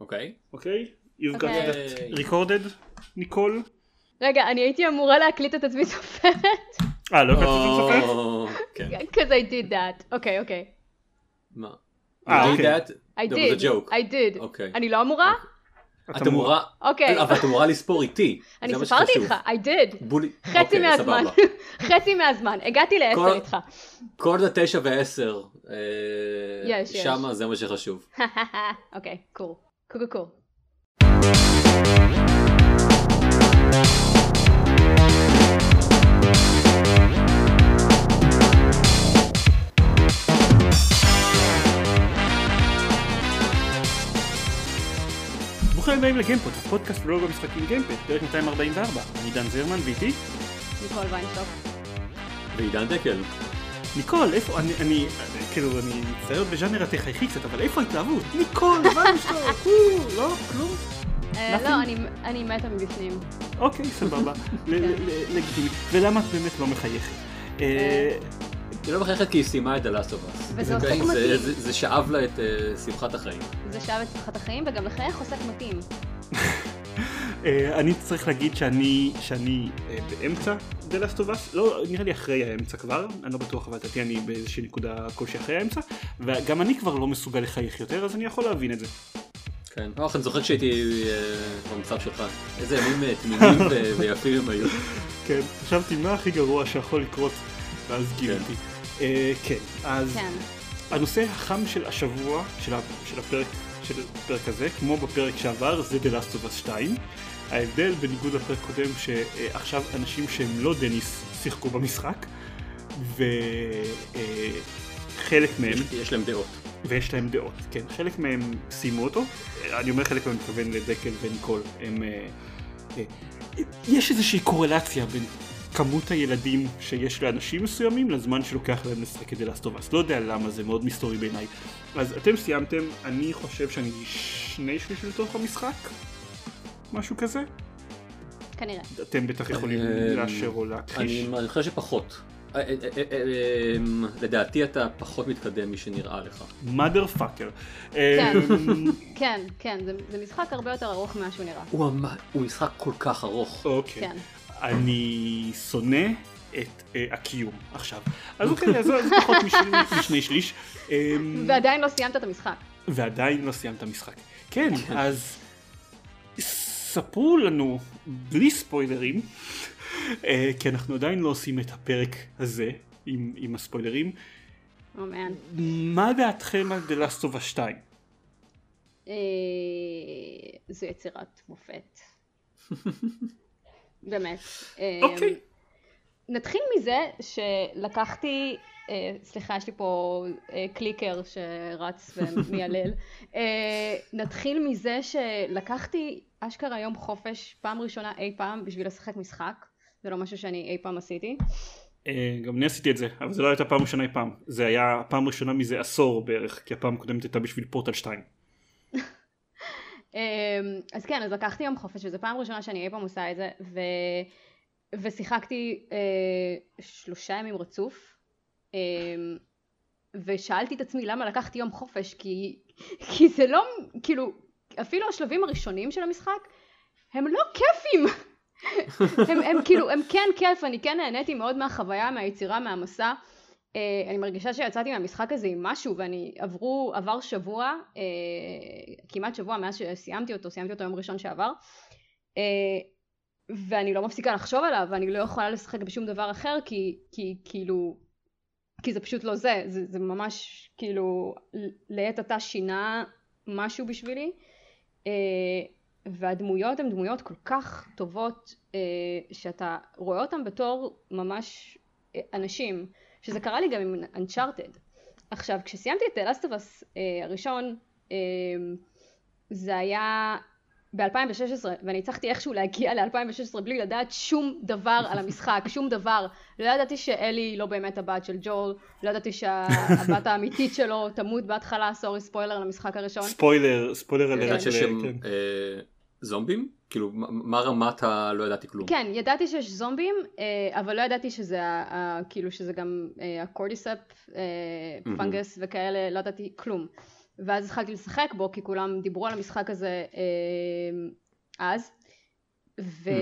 אוקיי. אוקיי? You've got אוקיי. that recorded, ניקול? רגע, אני הייתי אמורה להקליט את עצמי סופרת. אה, לא הקלטת את? או, כן. Because I did that. אוקיי, אוקיי. מה? אה, did אוקיי. that? I did. a joke. I did. אוקיי. אני לא אמורה? את אמורה... אוקיי. אבל את אמורה לספור איתי. אני ספרתי. איתך, I did. חצי אוקיי, מהזמן. חצי מהזמן. הגעתי לעשר איתך. כל זה תשע ועשר. אה. שמה זה מה שחשוב. אוקיי, Cool. Cool. ברוכים הבאים לגיימפוד, הפודקאסט בלוג המשחקים גיימפד, פרק 244. אני דן זרמן ואיתי ניקול ויינשטוק. ועידן דקל. ניקול, איפה, אני, אני, כאילו, אני מצטער בז'אנר התחייכי קצת, אבל איפה ההתלהבות? ניקול, ויינשטוק, או, לא, כלום. אה? לא, אני- אני מתה מבפנים. אוקיי, סבבה, ל- ל- ל- לגיטימי. ולמה את באמת לא מחייכת? אה, היא לא מחייכת כי היא סיימה את Last of Us. וזה? עוסק זה- מתאים. זה- שאב לה את אה, שמחת החיים. זה שעה את שמחת החיים, וגם לחייך עוסק מתאים. אה, אני צריך להגיד שאני, שאני אה, באמצע The Last of Us, לא, נראה לי אחרי האמצע כבר, אני לא בטוח, אבל לדעתי אני באיזושהי נקודה כלשהי אחרי האמצע, וגם אני כבר לא מסוגל לחייך יותר, אז אני יכול להבין את זה. כן. לא, אני זוכר כשהייתי אה, במצב שלך. איזה ימים תמימים ו- ויפים הם היו. כן, חשבתי מה הכי גרוע שיכול לקרות, ואז גיליתי. אה, כן, אז כן. הנושא החם של השבוע, של, ה, של הפרק של הפרק הזה, כמו בפרק שעבר, זה The Last of Us 2. ההבדל בניגוד לפרק קודם, שעכשיו אנשים שהם לא דניס שיחקו במשחק, וחלק מהם, יש להם דעות. ויש להם דעות, כן, חלק מהם סיימו אותו, אני אומר חלק מהם מתכוון לדקל וניקול, הם, אה, אה, יש איזושהי קורלציה בין כמות הילדים שיש לאנשים מסוימים לזמן שלוקח להם לשחק את Last of Us, לא יודע למה, זה מאוד מסתורי בעיניי. אז אתם סיימתם, אני חושב שאני שני שליש לתוך המשחק, משהו כזה, כנראה. אתם בטח יכולים אה, לאשר או להכחיש. אני חושב שפחות. אה, אה, לדעתי אתה פחות מתקדם משנראה לך. mother fucker. כן. כן, כן, זה- זה משחק הרבה יותר ארוך ממה שהוא נראה. הוא הוא משחק כל כך ארוך. אוקיי. כן. אני שונא את אה, הקיום עכשיו. אז אוקיי, אז זה פחות משני- שליש. ועדיין לא סיימת את המשחק. ועדיין לא סיימת משחק. כן, אז ספרו לנו, בלי ספוילרים, אה, כי אנחנו עדיין לא עושים את הפרק הזה עם, עם הספוילרים, Oh. מה דעתכם על The Last of Us 2? אה, זו יצירת מופת. באמת. אה, אוקיי. נתחיל מזה שלקחתי, סליחה יש לי פה אה, קליקר שרץ ומיילל, אה, נתחיל מזה שלקחתי אשכרה יום חופש פעם ראשונה אי פעם בשביל לשחק משחק, זה לא משהו שאני אי פעם עשיתי. אה, גם אני עשיתי את זה, אבל זה לא הייתה פעם ראשונה אי פעם. זה היה פעם ראשונה מזה עשור בערך, כי הפעם הקודמת הייתה בשביל פורטל 2. אמ, אז כן, אז לקחתי יום חופש, וזו פעם ראשונה שאני אי פעם עושה את זה, ו... ושיחקתי אה, שלושה ימים רצוף, אה, ושאלתי את עצמי למה לקחתי יום חופש, כי, כי זה לא, כאילו, אפילו השלבים הראשונים של המשחק, הם לא כיפים. הם, הם כאילו, הם כן כיף, אני כן נהניתי מאוד מהחוויה, מהיצירה, מהמסע. Uh, אני מרגישה שיצאתי מהמשחק הזה עם משהו ואני עברו, עבר שבוע, uh, כמעט שבוע מאז שסיימתי אותו, סיימתי אותו יום ראשון שעבר uh, ואני לא מפסיקה לחשוב עליו ואני לא יכולה לשחק בשום דבר אחר כי, כי כאילו, כי זה פשוט לא זה, זה, זה ממש כאילו לעת עתה שינה משהו בשבילי uh, והדמויות הן דמויות כל כך טובות uh, שאתה רואה אותן בתור ממש uh, אנשים שזה קרה לי גם עם Uncharted. עכשיו, כשסיימתי את The Last of Us הראשון, זה היה ב-2016, ואני הצלחתי איכשהו להגיע ל-2016 בלי לדעת שום דבר על המשחק, שום דבר. לא ידעתי שאלי לא באמת הבת של ג'ול, לא ידעתי שהבת האמיתית שלו תמות בהתחלה, סורי ספוילר למשחק הראשון. ספוילר, ספוילר ידעת עליה. שיש כן. אה, זומבים? כאילו, מה- רמת ה... לא ידעתי כלום. כן, ידעתי שיש זומבים, אה, אבל לא ידעתי שזה, כאילו שזה גם הקורדיספ, אה. פנגס וכאלה, לא ידעתי כלום. ואז התחלתי לשחק בו כי כולם דיברו על המשחק הזה אה, אז. וגם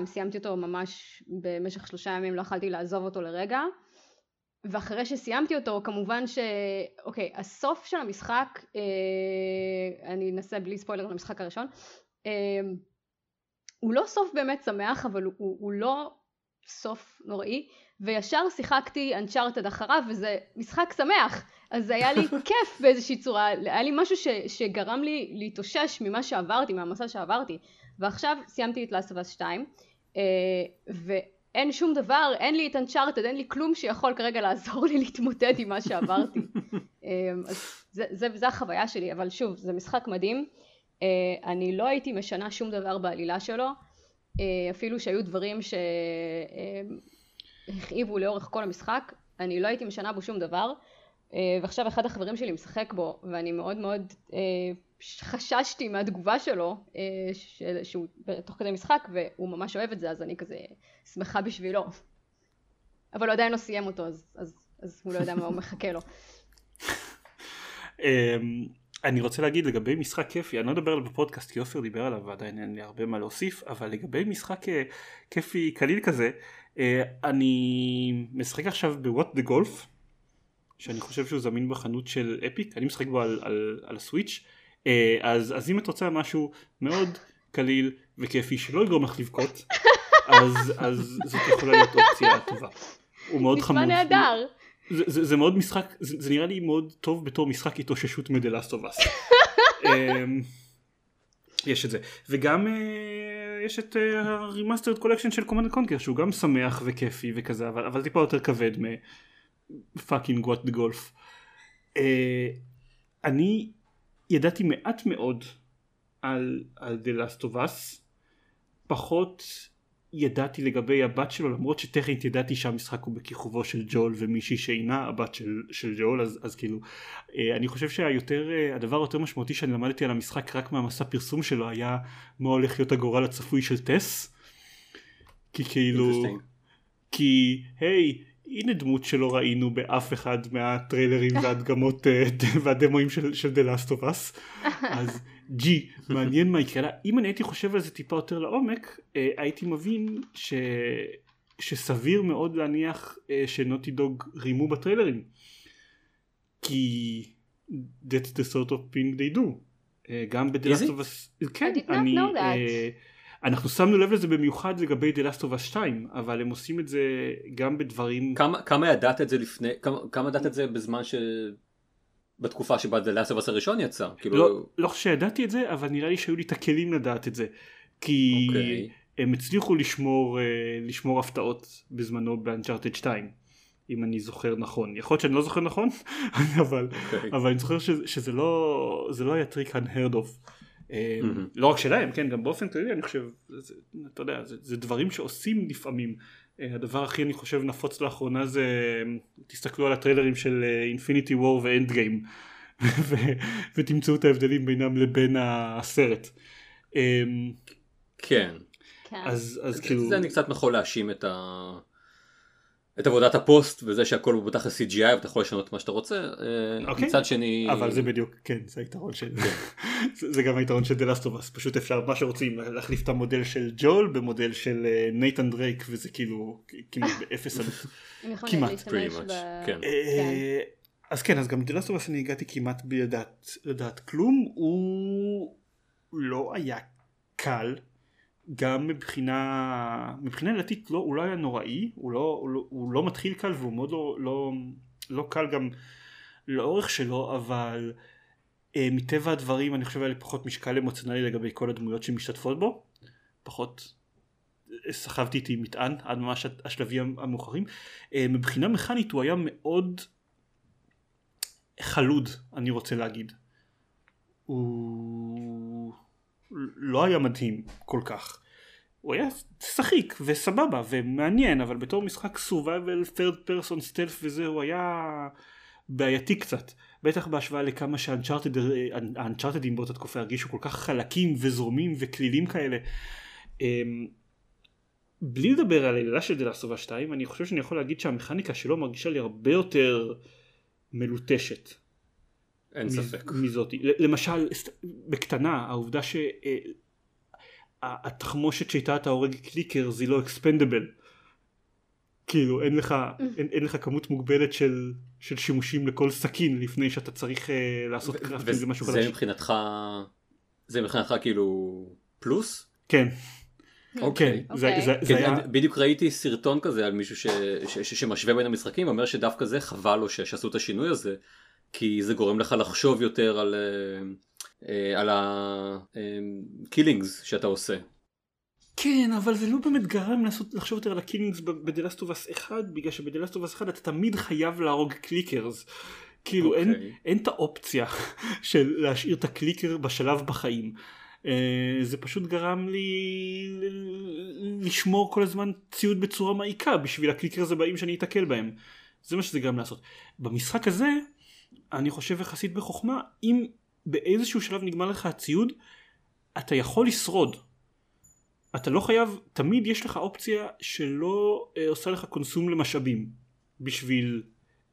אה, סיימתי אותו ממש במשך שלושה ימים לא יכלתי לעזוב אותו לרגע. ואחרי שסיימתי אותו כמובן ש... אוקיי הסוף של המשחק אה, אני אנסה בלי ספוילר למשחק הראשון אה, הוא לא סוף באמת שמח אבל הוא, הוא לא סוף נוראי. וישר שיחקתי אנצ'ארטד אחריו וזה משחק שמח אז היה לי כיף באיזושהי צורה. היה לי משהו ש, שגרם לי להתאושש ממה שעברתי מהמסע שעברתי. ועכשיו סיימתי את Last of Us 2 ואין שום דבר אין לי את אנצ'ארטד אין לי כלום שיכול כרגע לעזור לי להתמודד עם מה שעברתי. אז זה, זה, זה החוויה שלי אבל שוב זה משחק מדהים. אני לא הייתי משנה שום דבר בעלילה שלו אפילו שהיו דברים ש... הכאיבו לאורך כל המשחק, אני לא הייתי משנה בו שום דבר, אה, ועכשיו אחד החברים שלי משחק בו, ואני מאוד מאוד אה, חששתי מהתגובה שלו, אה, שהוא תוך כדי משחק, והוא ממש אוהב את זה, אז אני כזה שמחה בשבילו. אבל הוא עדיין לא סיים אותו, אז, אז, אז הוא לא יודע מה הוא מחכה לו. אמ, אני רוצה להגיד לגבי משחק כיפי, אני לא אדבר עליו בפודקאסט כי עופר דיבר עליו ועדיין אין לי הרבה מה להוסיף, אבל לגבי משחק כיפי קליל כזה, אה, אני משחק עכשיו בוואט דה גולף שאני חושב שהוא זמין בחנות של אפיק אני משחק בו על, על, על הסוויץ' אה, אז, אז אם את רוצה משהו מאוד קליל וכיפי שלא יגרום לך לבכות אז, אז זאת יכולה להיות אופציה טובה. הוא מאוד חמוד. נשמע נהדר. זה, זה, זה מאוד משחק זה, זה נראה לי מאוד טוב בתור משחק התאוששות מדלסטובס. יש את זה וגם uh, יש את ה Remastered uh, Collection של Command & Conquer שהוא גם שמח וכיפי וכזה אבל, אבל טיפה יותר כבד מ fucking What the Golf. אני ידעתי מעט מאוד על, על The Last of Us. פחות ידעתי לגבי הבת שלו למרות שטכנית ידעתי שהמשחק הוא בכיכובו של ג'ול ומישהי שאינה הבת של, של ג'ול אז, אז כאילו אה, אני חושב שהיותר אה, הדבר היותר משמעותי שאני למדתי על המשחק רק מהמסע פרסום שלו היה מה הולך להיות הגורל הצפוי של טס. כי כאילו כי היי הנה דמות שלא ראינו באף אחד מהטריילרים והדגמות אה, והדמואים של, של The Last of Us. אז ג'י מעניין מה יקרה לה. אם אני הייתי חושב על זה טיפה יותר לעומק אה, הייתי מבין ש... שסביר מאוד להניח אה, שנוטי דוג רימו בטריילרים. כי that's the sort of thing they do. גם ב-The Last of Us כן אני אנחנו שמנו לב לזה במיוחד לגבי The Last of Us 2 אבל הם עושים את זה גם בדברים כמה, כמה ידעת את זה לפני כמה, כמה ידעת את זה בזמן ש... בתקופה שבה The Last of Us הראשון יצא. כאילו... לא, לא שידעתי את זה, אבל נראה לי שהיו לי את הכלים לדעת את זה. כי okay. אוקיי. הם הצליחו לשמור, אה, לשמור הפתעות בזמנו באנצ'ארטד 2. אם אני זוכר נכון. יכול להיות שאני לא זוכר נכון, אבל, okay. אוקיי. אבל אני זוכר שזה, שזה לא, זה לא היה טריק unheard of. Mm-hmm. לא רק שלהם, כן, גם באופן כללי אני חושב, זה, אתה יודע, זה, זה דברים שעושים לפעמים. אה, הדבר הכי אני חושב נפוץ לאחרונה זה תסתכלו על הטריילרים של Infinity War ו Endgame ותמצאו את ההבדלים בינם לבין הסרט. אמ, כן. כן. אז, אז כאילו... זה אני קצת יכול להאשים את ה... את עבודת הפוסט וזה שהכל הוא בתכלס CGI ואתה יכול לשנות מה שאתה רוצה okay. אוקיי. מצד שני אבל זה בדיוק כן זה היתרון של זה גם היתרון של The Last of Us פשוט אפשר מה שרוצים להחליף את המודל של ג'ואל במודל של נייתן דרייק וזה כאילו כמעט באפס עלות כמעט כן. אה, אז כן אז גם The Last of Us אני הגעתי כמעט בלי לדעת כלום הוא לא היה קל גם מבחינה מבחינה דתית לא, הוא לא היה נוראי הוא לא, הוא לא, הוא לא מתחיל קל והוא מאוד לא, לא, לא קל גם לאורך שלו אבל אה, מטבע הדברים אני חושב היה לי פחות משקל אמוציונלי לגבי כל הדמויות שמשתתפות בו. פחות אה, סחבתי איתי מטען עד ממש השלבים המאוחרים. אה, מבחינה מכנית הוא היה מאוד חלוד אני רוצה להגיד. הוא לא היה מדהים כל כך. הוא היה שחיק וסבבה ומעניין אבל בתור משחק survival third person stealth וזה הוא היה בעייתי קצת. בטח בהשוואה לכמה שהאנצ'ארטדים באותה תקופה הרגישו כל כך חלקים וזורמים וכלילים כאלה. אמ, בלי לדבר על העלילה של The Last of Us 2 אני חושב שאני יכול להגיד שהמכניקה שלו מרגישה לי הרבה יותר מלוטשת אין ספק. מזאתי. למשל, בקטנה, העובדה שהתחמושת שאיתה אתה הורג clickers היא לא expendable. כאילו אין לך, אין, אין לך כמות מוגבלת של, של שימושים לכל סכין לפני שאתה צריך uh, לעשות crafting למשהו חדש. וזה מבחינתך, זה מבחינתך כאילו פלוס? כן. אוקיי. Okay. זה, זה, זה היה... בדיוק ראיתי סרטון כזה על מישהו ש, ש, ש, שמשווה בין המשחקים, אומר שדווקא זה חבל לו שעשו את השינוי הזה, כי זה גורם לך לחשוב יותר על, uh, uh, על ה killings שאתה עושה. כן, אבל זה לא באמת גרם לעשות, לחשוב יותר על הקילינגס בדלסטובס 1, בגלל שבדלסטובס 1 אתה תמיד חייב להרוג clickers. כאילו okay. אין, אוקיי. אין את האופציה של להשאיר את הקליקר בשלב בחיים. Uh, זה פשוט גרם לי לשמור כל הזמן ציוד בצורה מעיקה בשביל הקליקרס הבאים שאני אתקל בהם. זה מה שזה גרם לעשות. במשחק הזה, אני חושב יחסית בחוכמה, אם באיזשהו שלב נגמר לך הציוד, אתה יכול לשרוד. אתה לא חייב, תמיד יש לך אופציה שלא אה, עושה לך קונסום למשאבים בשביל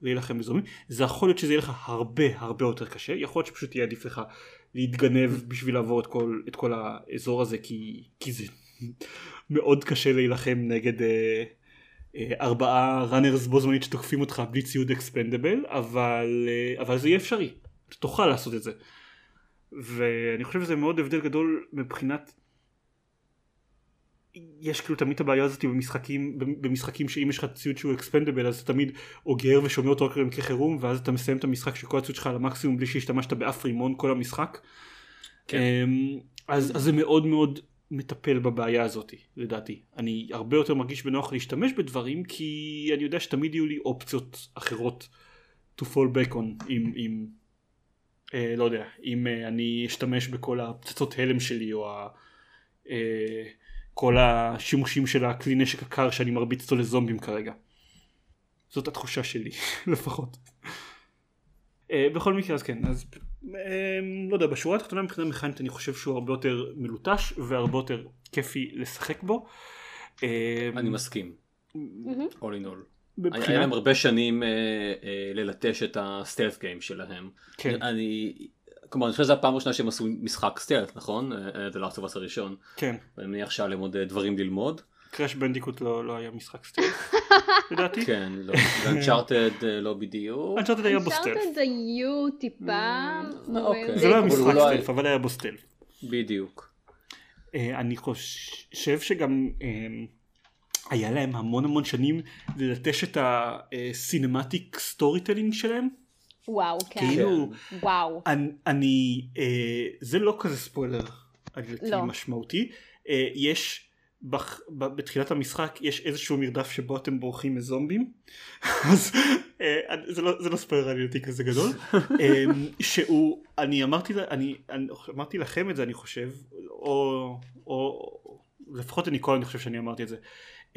להילחם בזומים. זה יכול להיות שזה יהיה לך הרבה הרבה יותר קשה, יכול להיות שפשוט יהיה עדיף לך להתגנב בשביל לעבור את כל, את כל האזור הזה כי, כי זה מאוד קשה להילחם נגד אה, ארבעה ראנרס בו זמנית שתוקפים אותך בלי ציוד אקספנדבל, אבל, אה, אבל זה יהיה אפשרי, תוכל לעשות את זה. ואני חושב שזה מאוד הבדל גדול מבחינת יש כאילו תמיד את הבעיה הזאת במשחקים, במשחקים שאם יש לך ציוד שהוא אקספנדבל אז אתה תמיד אוגר ושומע אותו רק במקרה חירום ואז אתה מסיים את המשחק שכל הציוד שלך על המקסימום בלי שהשתמשת באף רימון כל המשחק. כן. אמ, אז, אז זה מאוד מאוד מטפל בבעיה הזאת לדעתי. אני הרבה יותר מרגיש בנוח להשתמש בדברים כי אני יודע שתמיד יהיו לי אופציות אחרות to fall back on אם, אם אה, לא יודע, אם אה, אני אשתמש בכל הפצצות הלם שלי או ה... אה, כל השימושים של הכלי נשק הקר שאני מרביץ אותו לזומבים כרגע. זאת התחושה שלי לפחות. Uh, בכל מקרה אז כן אז לא יודע בשורה התחתונה מבחינה מכנית אני חושב שהוא הרבה יותר מלוטש והרבה יותר כיפי לשחק בו. Uh, אני מסכים. all in all. בבחינת... היה להם הרבה שנים uh, uh, ללטש את הסטלף גיים שלהם. כן. אני כלומר אני חושב שזו הפעם הראשונה שהם עשו משחק stealth נכון? אה, The Last of Us הראשון. כן. ואני מניח שהיה להם עוד אה, דברים ללמוד. קראש בנדיקוט לא, לא היה משחק stealth לדעתי. כן, לא. ו Uncharted אה, לא בדיוק. Uncharted היה בו stealth. Uncharted היו טיפה. Mm, אוקיי. זה לא היה משחק stealth אבל היה בו stealth. בדיוק. אני חושב שגם היה להם המון המון שנים ללטש את ה cinematic storytelling שלהם. וואו, כן. כאילו, וואו. אני, אני אה, זה לא כזה ספוילר לא. משמעותי. אה, יש, בח, ב, בתחילת המשחק יש איזשהו מרדף שבו אתם בורחים מזומבים. אז אה, זה, לא, זה לא ספוילר עלייתי כזה גדול. אה, שהוא, אני אמרתי, אני, אני אמרתי לכם את זה אני חושב, או, או לפחות אני כל אני חושב שאני אמרתי את זה.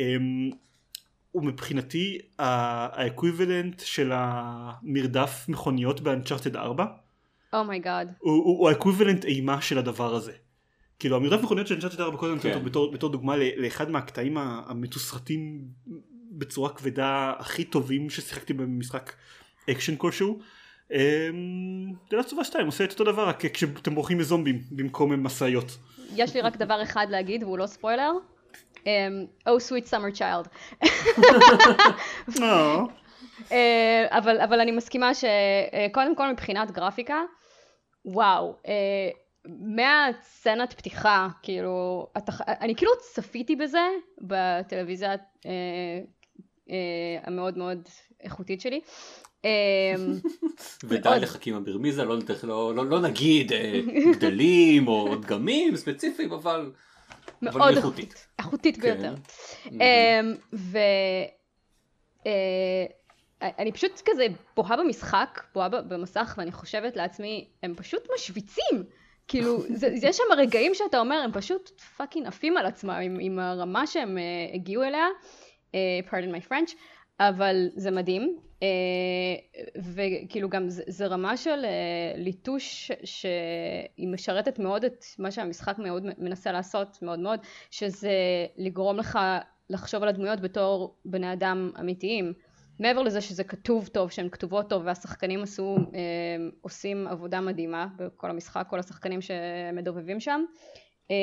אה, הוא מבחינתי ה equivalent של המרדף מכוניות ב Uncharted 4. Oh my god. Oh הוא ה equivalent אימה של הדבר הזה. כאילו המרדף מכוניות של Uncharted 4 קודם כן. בתור, בתור דוגמה לאחד מהקטעים המתוסרטים בצורה כבדה הכי טובים ששיחקתי במשחק אקשן כלשהו. זה לא צובה 2 עושה את אותו דבר רק כשאתם בורחים מזומבים במקום משאיות. יש לי רק דבר אחד להגיד והוא לא ספוילר. Um, oh sweet summer child. uh, אבל, אבל אני מסכימה שקודם כל מבחינת גרפיקה, וואו, מהסצנת פתיחה, כאילו, התח... אני כאילו צפיתי בזה בטלוויזיה uh, uh, המאוד מאוד איכותית שלי. ודי לחכים הברמיזה, לא, לא, לא, לא נגיד גדלים או דגמים ספציפיים, אבל מאוד איכותית. איכותית כן. ביותר. אמ, ואני אה, פשוט כזה בוהה במשחק, בוהה במסך, ואני חושבת לעצמי, הם פשוט משוויצים. כאילו, יש שם רגעים שאתה אומר, הם פשוט פאקינג עפים על עצמם עם, עם הרמה שהם uh, הגיעו אליה, uh, pardon my French, אבל זה מדהים. אה, וכאילו גם זה, זה רמה של אה, ליטוש שהיא משרתת מאוד את מה שהמשחק מאוד מנסה לעשות מאוד מאוד שזה לגרום לך לחשוב על הדמויות בתור בני אדם אמיתיים מעבר לזה שזה כתוב טוב, שהן כתובות טוב והשחקנים עשו, אה, עושים עבודה מדהימה בכל המשחק, כל השחקנים שמדובבים שם, אה,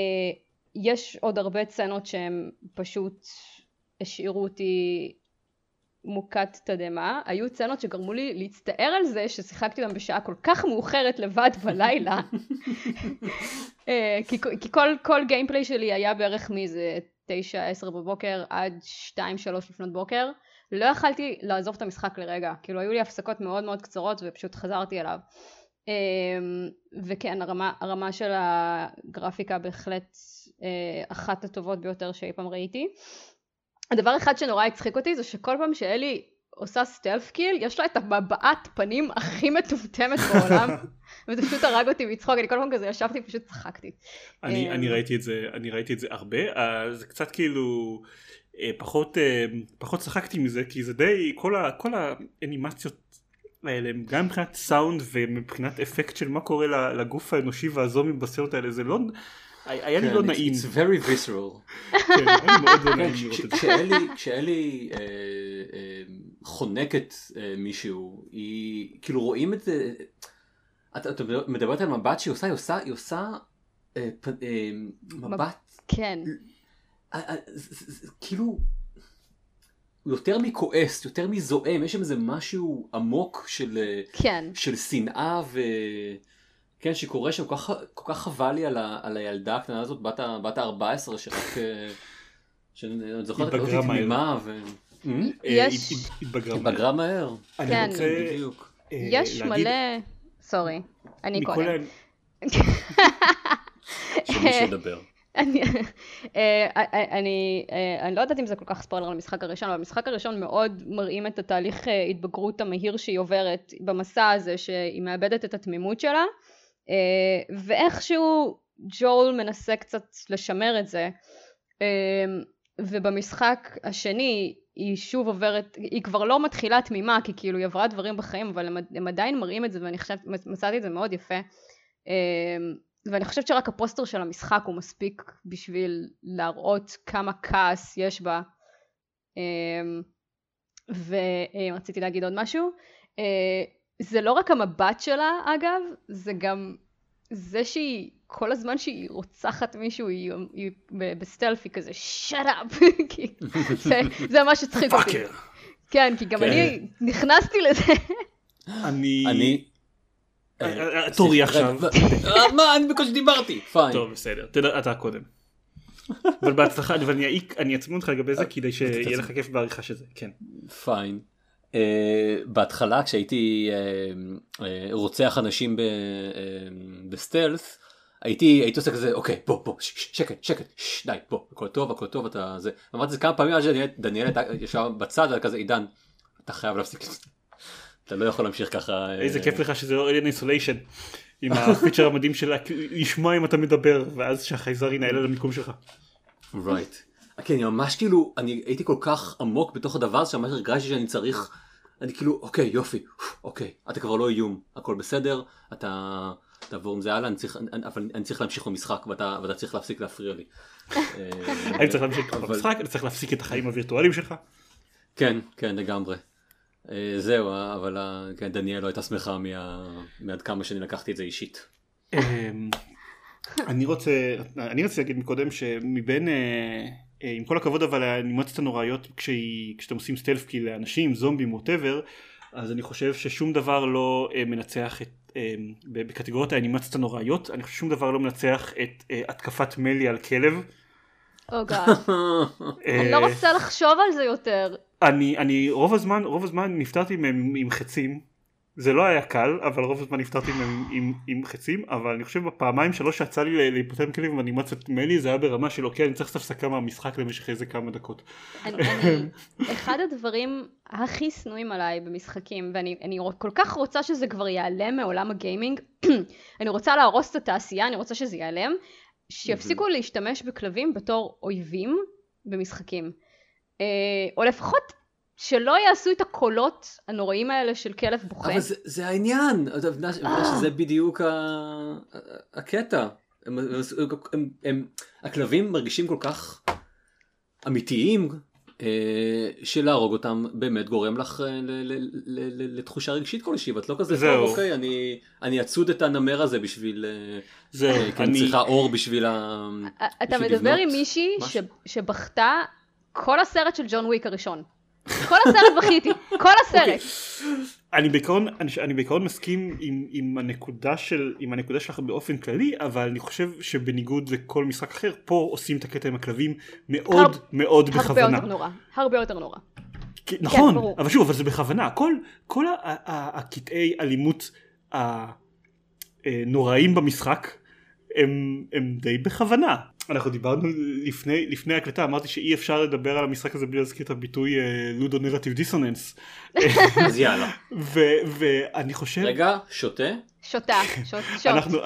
יש עוד הרבה סצנות שהן פשוט השאירו אותי מוכת תדהמה, היו סצנות שגרמו לי להצטער על זה ששיחקתי אותם בשעה כל כך מאוחרת לבד בלילה, אה, כי, כי כל, כל גיימפליי שלי היה בערך מאיזה תשע עשר בבוקר עד שתיים שלוש לפנות בוקר, לא יכלתי לעזוב את המשחק לרגע, כאילו היו לי הפסקות מאוד מאוד קצרות ופשוט חזרתי אליו. אמ, וכן הרמה, הרמה של הגרפיקה בהחלט אה, אחת הטובות ביותר שאי פעם ראיתי. הדבר אחד שנורא הצחיק אותי זה שכל פעם שאלי עושה סטלף קיל יש לה את הבעת פנים הכי מטומטמת בעולם וזה פשוט הרג אותי מצחוק אני כל פעם כזה ישבתי פשוט צחקתי. אני, אמ, אני ראיתי את זה אני ראיתי את זה הרבה אה, זה קצת כאילו פחות פחות צחקתי מזה כי זה די כל, ה, כל האנימציות האלה גם מבחינת סאונד ומבחינת אפקט של מה קורה לגוף האנושי והזומים בסרט האלה זה לא היה לי כן, לא נעים. It's very visceral. כן, היה לי מאוד לא נעים לראות את זה. כשאלי אה, אה, חונקת אה, מישהו, היא, כאילו רואים את זה, את מדברת על מבט שהיא עושה, היא עושה, היא עושה מבט. כן. כאילו, יותר מכועס, יותר מזועם, יש שם איזה משהו עמוק של, כן. של שנאה ו... כן, שקורה שם, כל כך, כל כך חבל לי על, ה, על הילדה הקטנה הזאת, בת ה-14, שרק... אה, שאני זוכרת את זה תמימה ו... אה, יש... התבגרה מהר. כן, בדיוק. אה, יש מלא... סורי, אני קודם. שמישהו ידבר. אני, אני, אני לא יודעת אם זה כל כך ספוילר למשחק הראשון, אבל המשחק הראשון מאוד מראים את התהליך התבגרות המהיר שהיא עוברת במסע הזה שהיא מאבדת את התמימות שלה אה, ואיכשהו ג'ול מנסה קצת לשמר את זה אה, ובמשחק השני היא שוב עוברת, היא כבר לא מתחילה תמימה כי כאילו היא עברה דברים בחיים אבל הם, הם עדיין מראים את זה ואני חושבת, מצאתי את זה מאוד יפה אה, ואני חושבת שרק הפוסטר של המשחק הוא מספיק בשביל להראות כמה כעס יש בה ורציתי להגיד עוד משהו זה לא רק המבט שלה אגב, זה גם זה שהיא, כל הזמן שהיא רוצחת מישהו, היא, היא בסטלפי כזה, shut up, זה, זה מה שצחיק אותי. כן, כי גם כן. אני נכנסתי לזה. אני... אני... אה, אה, אה, תורי עכשיו. מה, אני בקושי דיברתי. פיין. טוב, בסדר, אתה קודם. אבל בהצלחה, ואני אעצמי אותך לגבי זה כדי שיהיה לך כיף בעריכה של זה, כן. fine. Uh, בהתחלה כשהייתי uh, uh, רוצח אנשים ב stealth הייתי הייתי עושה כזה אוקיי בוא בוא שקט שקט ש, די בוא הכל טוב הכל טוב אתה זה אמרתי את זה כמה פעמים עד שדניאל ישב בצד כזה עידן אתה חייב להפסיק אתה לא יכול להמשיך ככה איזה כיף לך שזה לא Alien Isolation עם הפיצ'ר המדהים שלה לשמוע אם אתה מדבר ואז שהחייזר ינעל על המיקום שלך. right. כן, אני ממש כאילו, אני הייתי כל כך עמוק בתוך הדבר הזה, שממש הרגשתי שאני צריך, אני כאילו, אוקיי, יופי, אוקיי, אתה כבר לא איום, הכל בסדר, אתה תעבור עם זה הלאה, אני צריך, אבל אני צריך להמשיך במשחק, ואתה, ואתה צריך להפסיק להפריע לי. אני צריך להמשיך במשחק, אני צריך להפסיק את החיים הווירטואליים שלך. כן, כן, לגמרי. אה, זהו, אבל כן, דניאל לא הייתה שמחה מעד כמה שאני לקחתי את זה אישית. אמ, אני רוצה, אני רציתי להגיד מקודם שמבין אה, אה, עם כל הכבוד אבל האנימציות הנוראיות כשאתם עושים סטלף כי לאנשים זומבים ווטאבר אז אני חושב ששום דבר לא מנצח את בקטגוריית האנימציות הנוראיות אני חושב ששום דבר לא מנצח את התקפת מלי על כלב. אוגה. אני לא רוצה לחשוב על זה יותר. אני אני רוב הזמן רוב הזמן נפטרתי מהם עם חצים זה לא היה קל אבל רוב הזמן נפטרתי עם, עם, עם חצים אבל אני חושב בפעמיים שלוש שיצא לי להיפטר מכלים ואנימציות מלי זה היה ברמה של אוקיי אני צריך לעשות הפסקה מהמשחק למשך איזה כמה דקות. אני, אני, אחד הדברים הכי שנואים עליי במשחקים ואני אני כל כך רוצה שזה כבר ייעלם מעולם הגיימינג אני רוצה להרוס את התעשייה אני רוצה שזה ייעלם שיפסיקו להשתמש בכלבים בתור אויבים במשחקים. אה, או לפחות שלא יעשו את הקולות הנוראים האלה של כלב בוכה. אבל זה, זה העניין, אתה מבין שזה בדיוק ה... הקטע. הם, הם, הם, הם, הכלבים מרגישים כל כך אמיתיים, שלהרוג אותם באמת גורם לך לתחושה רגשית כלשהי. ואת לא כזה טוב אוקיי אני אני אצוד את הנמר הזה בשביל זה אני צריכה אור בשביל ה... אתה מדבר עם מישהי שבכתה כל הסרט של ג'ון וויק הראשון. כל הסרט בכיתי, כל הסרט. אוקיי. אני בעיקרון, אני, אני בעיקרון מסכים עם, עם, הנקודה של, עם הנקודה שלך באופן כללי, אבל אני חושב שבניגוד לכל משחק אחר, פה עושים את הקטע עם הכלבים מאוד הר... מאוד הרבה בכוונה. הרבה יותר נורא, הרבה יותר נורא. כי, כן, נכון, כן, אבל שוב, אבל זה בכוונה. כל, כל הקטעי אלימות הנוראים במשחק הם, הם די בכוונה. אנחנו דיברנו לפני, לפני הקלטה, אמרתי שאי אפשר לדבר על המשחק הזה בלי להזכיר את הביטוי לודו נרטיב דיסוננס. אז יאללה. ואני חושב... רגע, שותה? שותה, שוט. אנחנו,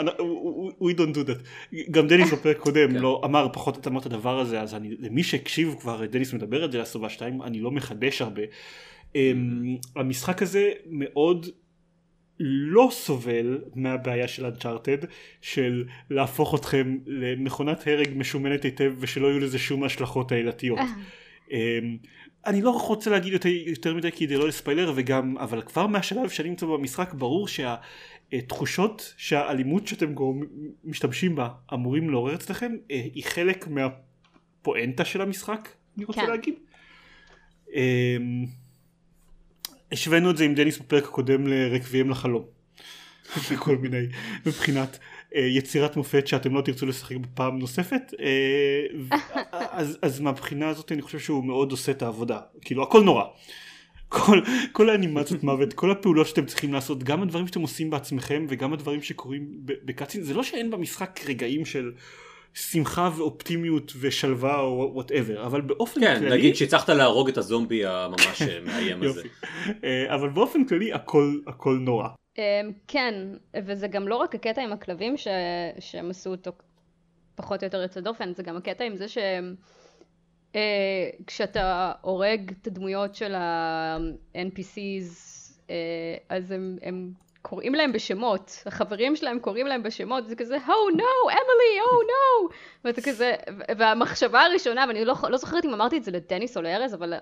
we don't do that. גם דניס בפרק קודם כן. לא אמר פחות את אמרת הדבר הזה, אז אני, למי שהקשיב כבר, דניס מדבר את זה לסובה 2, אני לא מחדש הרבה. אמ, המשחק הזה מאוד לא סובל מהבעיה של אנצ'ארטד של להפוך אתכם למכונת הרג משומנת היטב ושלא יהיו לזה שום השלכות עילתיות. אה. אמ, אני לא רוצה להגיד יותר, יותר מדי כדי לא לספיילר וגם אבל כבר מהשלב שאני נמצא במשחק ברור שהתחושות שהאלימות שאתם משתמשים בה אמורים לעורר אצלכם אה, היא חלק מהפואנטה של המשחק אני רוצה כן. להגיד. השווינו את זה עם דניס בפרק הקודם לרקוויאם לחלום. וכל מיני, מבחינת uh, יצירת מופת שאתם לא תרצו לשחק בפעם נוספת, uh, אז, אז מהבחינה הזאת אני חושב שהוא מאוד עושה את העבודה, כאילו הכל נורא. כל, כל האנימציות מוות, כל הפעולות שאתם צריכים לעשות, גם הדברים שאתם עושים בעצמכם וגם הדברים שקורים ב cutscene, זה לא שאין במשחק רגעים של שמחה ואופטימיות ושלווה או whatever אבל באופן כן, כללי כן נגיד שהצלחת להרוג את הזומבי הממש מאיים הזה. אה, אבל באופן כללי הכל הכל נורא. אמ, כן וזה גם לא רק הקטע עם הכלבים ש... שהם עשו אותו פחות או יותר יוצא דופן זה גם הקטע עם זה שהם אה, כשאתה הורג את הדמויות של ה-NPCs אה, אז הם, הם קוראים להם בשמות, החברים שלהם קוראים להם בשמות, זה כזה, Oh no, אמילי, Oh no, ואתה כזה, והמחשבה הראשונה, ואני לא, לא זוכרת אם אמרתי את זה לדניס או לארז, אבל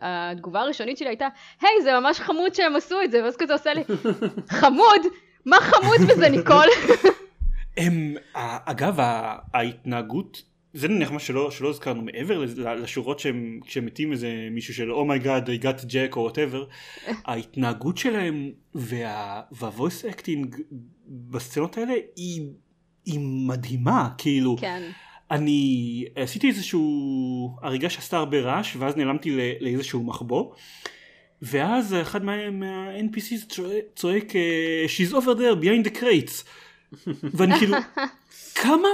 התגובה הראשונית שלי הייתה, היי, hey, זה ממש חמוד שהם עשו את זה, ואז כזה עושה לי, חמוד? מה חמוד בזה, ניקול? הם, אגב, ההתנהגות זה נניח מה שלא, שלא הזכרנו מעבר לשורות שהם כשהם מתים איזה מישהו של oh my god I got Jack או whatever ההתנהגות שלהם וה, וה voice acting בסצנות האלה היא, היא מדהימה כאילו כן. אני עשיתי איזשהו הריגה שעשתה הרבה רעש ואז נעלמתי לאיזשהו מחבוא ואז אחד מה, מה-NPCs צועק, צועק She's over there behind the crates ואני כאילו כמה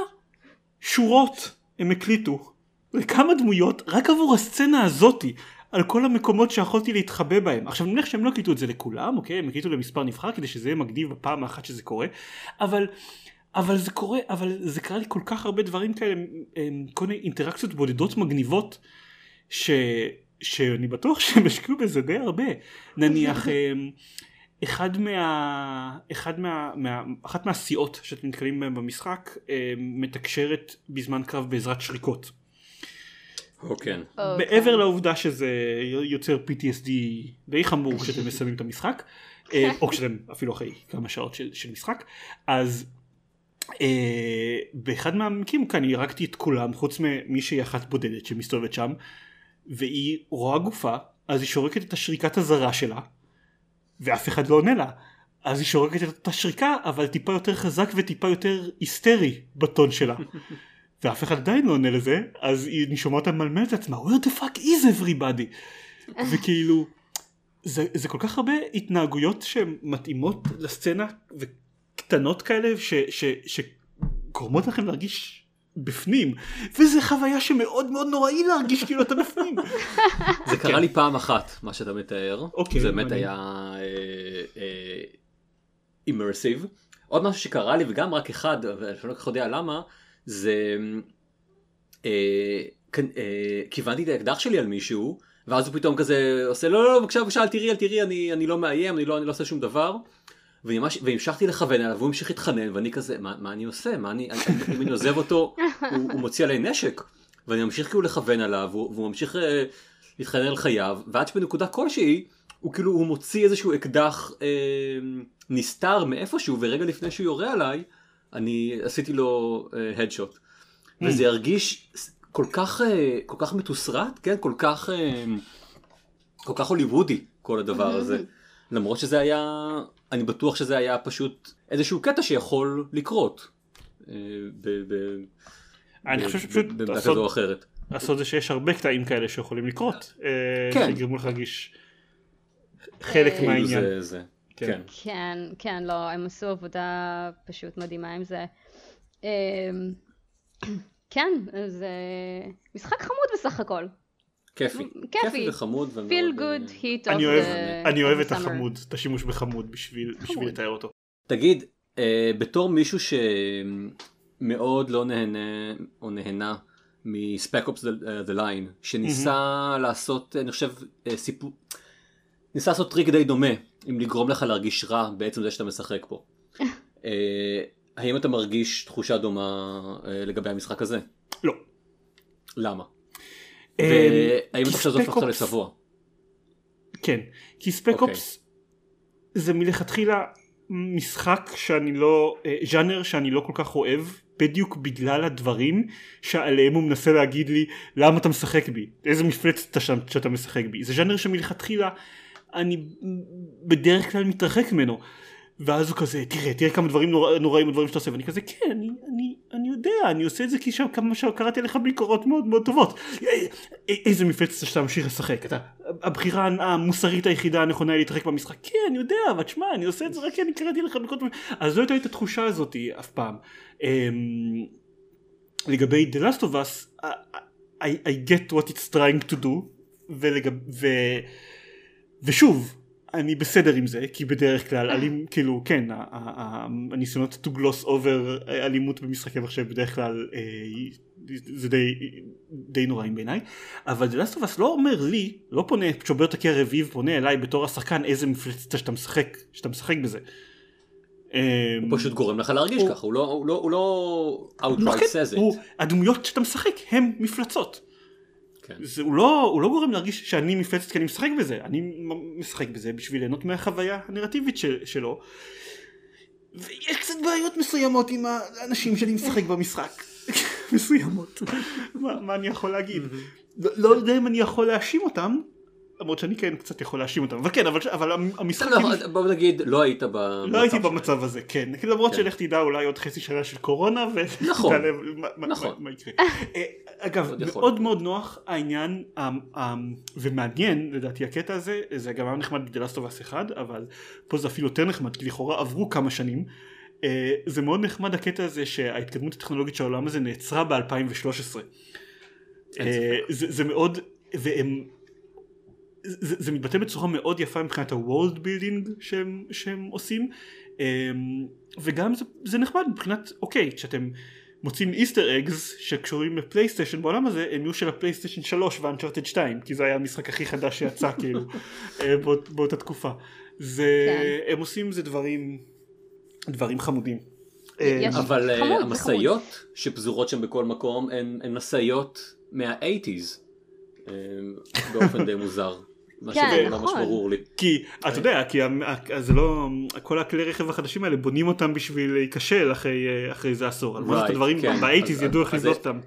שורות הם הקליטו לכמה דמויות רק עבור הסצנה הזאתי על כל המקומות שיכולתי להתחבא בהם. עכשיו אני מניח שהם לא הקליטו את זה לכולם, אוקיי? הם הקליטו למספר נבחר כדי שזה יהיה מגניב בפעם האחת שזה קורה, אבל אבל זה קורה, אבל זה קרה לי כל כך הרבה דברים כאלה, כל מיני אינטראקציות בודדות מגניבות, ש, שאני בטוח שהם השקיעו בזה די הרבה. נניח, אחד מה... אחד מה... מה... אחת מהסיעות שאתם נתקלים בהן במשחק אה, מתקשרת בזמן קרב בעזרת שריקות. או כן. מעבר לעובדה שזה יוצר PTSD די חמור כשאתם מסיימים את המשחק, אה, או כשאתם אפילו אחרי כמה שעות של, של משחק, אז אה, באחד מהמקרים כאן הרגתי את כולם חוץ ממישהי אחת בודדת שמסתובבת שם, והיא רואה גופה, אז היא שורקת את השריקת הזרה שלה. ואף אחד לא עונה לה. אז היא שורקת את אותה שריקה אבל טיפה יותר חזק וטיפה יותר היסטרי בטון שלה. ואף אחד עדיין לא עונה לזה אז היא שומעת אותה ממלמלת את עצמה where the fuck is everybody וכאילו זה, זה כל כך הרבה התנהגויות שמתאימות לסצנה וקטנות כאלה ש, ש, שגורמות לכם להרגיש בפנים וזה חוויה שמאוד מאוד נוראי להרגיש כאילו אתה בפנים. זה קרה לי פעם אחת מה שאתה מתאר אוקיי, זה באמת היה אימרסיב. אה, אה, עוד משהו שקרה לי וגם רק אחד ואני לא כל כך יודע למה זה אה, כיוונתי את האקדח שלי על מישהו ואז הוא פתאום כזה עושה לא לא בבקשה בבקשה אל תראי אל תראי אני, אני לא מאיים אני לא, אני לא עושה שום דבר. והמשכתי לכוון עליו והוא המשיך להתחנן ואני כזה מה, מה אני עושה מה אני אם אני עוזב אותו הוא, הוא מוציא עליי נשק ואני ממשיך כאילו לכוון עליו והוא, והוא ממשיך uh, להתחנן על חייו, ועד שבנקודה כלשהי, הוא כאילו, הוא מוציא איזשהו אקדח אה, נסתר מאיפשהו, ורגע לפני שהוא יורה עליי, אני עשיתי לו הדשוט. אה, וזה ירגיש כל כך, אה, כל כך מתוסרט, כן? כל כך, אה, כל כך הוליוודי, כל הדבר הזה. למרות שזה היה, אני בטוח שזה היה פשוט איזשהו קטע שיכול לקרות. אה, אני חושב שפשוט לעשות זה שיש הרבה קטעים כאלה שיכולים לקרות. כן. שיגרמו לך להרגיש חלק מהעניין. כן. כן, כן, לא, הם עשו עבודה פשוט מדהימה עם זה. כן, זה משחק חמוד בסך הכל. כיפי. כיפי וחמוד. feel good hit of אני אוהב את החמוד, את השימוש בחמוד בשביל לתאר אותו. תגיד, אה, בתור מישהו שמאוד לא נהנה או נהנה מ Spec Ops The Line, שניסה לעשות, אני חושב, אה, סיפור, ניסה לעשות טריק די דומה, אם לגרום לך להרגיש רע בעצם זה שאתה משחק פה. אה, האם אתה מרגיש תחושה דומה לגבי המשחק הזה? לא. למה? והאם אתה חושב שזה הופך אותך לצבוע? כן, כי ספק אוקיי. אופס זה מלכתחילה משחק שאני לא, אה, ז'אנר שאני לא כל כך אוהב בדיוק בגלל הדברים שעליהם הוא מנסה להגיד לי למה אתה משחק בי, איזה מפלצת אתה שם שאתה משחק בי, זה ז'אנר שמלכתחילה אני בדרך כלל מתרחק ממנו ואז הוא כזה תראה תראה כמה דברים נורא, נוראים הדברים שאתה עושה. ואני כזה כן אני, אני, אני יודע אני עושה את זה כי שם כמה שקראתי עליך ביקורות מאוד מאוד טובות. איזה מפלצת שאתה ממשיך לשחק? אתה הבחירה המוסרית היחידה הנכונה היא להתרחק במשחק כן אני יודע אבל תשמע אני עושה את זה רק כי אני קראתי עליך ביקורות אז לא הייתה לי את התחושה הזאת אף פעם. um, לגבי The Last of Us I, I get what it's trying to do ולגב, ו, ושוב אני בסדר עם זה כי בדרך כלל אלים כאילו כן הניסיונות to gloss over אלימות במשחקי מחשב בדרך כלל אה, זה די, די נוראים בעיניי אבל The Last of Us לא אומר לי לא פונה שובר את הקיר רביב פונה אליי בתור השחקן איזה מפלצת שאתה משחק שאתה משחק בזה. הוא פשוט גורם לך להרגיש ככה הוא לא הוא לא הוא לא outright says it. הדמויות שאתה משחק הם מפלצות. כן. זה, הוא, לא, הוא לא גורם להרגיש שאני מפלצת כי אני משחק בזה, אני משחק בזה בשביל ליהנות מהחוויה הנרטיבית של, שלו. ויש קצת בעיות מסוימות עם האנשים שאני משחק במשחק. מסוימות. מה, מה אני יכול להגיד? לא, לא יודע אם אני יכול להאשים אותם, למרות שאני כן קצת יכול להאשים אותם, אבל כן, אבל, אבל המשחק... לא, כאילו... בוא נגיד, לא היית במצב לא הייתי במצב הזה, כן. למרות כן. שלך תדע אולי עוד חצי שנה של קורונה, נכון, נכון. מה יקרה. אה, אגב, מאוד מאוד נוח העניין, ומעניין לדעתי הקטע הזה, זה גם היה נחמד בדלסטובס אחד, אבל פה זה אפילו יותר נחמד, כי לכאורה עברו כמה שנים. אה, זה מאוד נחמד הקטע הזה שההתקדמות הטכנולוגית של העולם הזה נעצרה ב-2013. אה, זה מאוד, והם זה, זה מתבטא בצורה מאוד יפה מבחינת ה-world building שהם, שהם עושים. אמ, וגם זה, זה נחמד מבחינת אוקיי כשאתם מוצאים איסטר אגס שקשורים לפלייסטיישן בעולם הזה הם יהיו של הפלייסטיישן 3 ואנצ'ארטד 2 כי זה היה המשחק הכי חדש שיצא כאילו אה, באות, באותה תקופה. זה כן. הם עושים זה דברים דברים חמודים. אה, אבל אה, המשאיות שפזורות שם בכל מקום הן משאיות מה-80's באופן די מוזר. מה כן, שזה נכון. ממש ברור לי. כי אתה יודע, כי זה לא, כל הכלי רכב החדשים האלה בונים אותם בשביל להיכשל אחרי, אחרי איזה עשור. על right, הדברים כן. באייטיז ידעו איך לבנות אותם.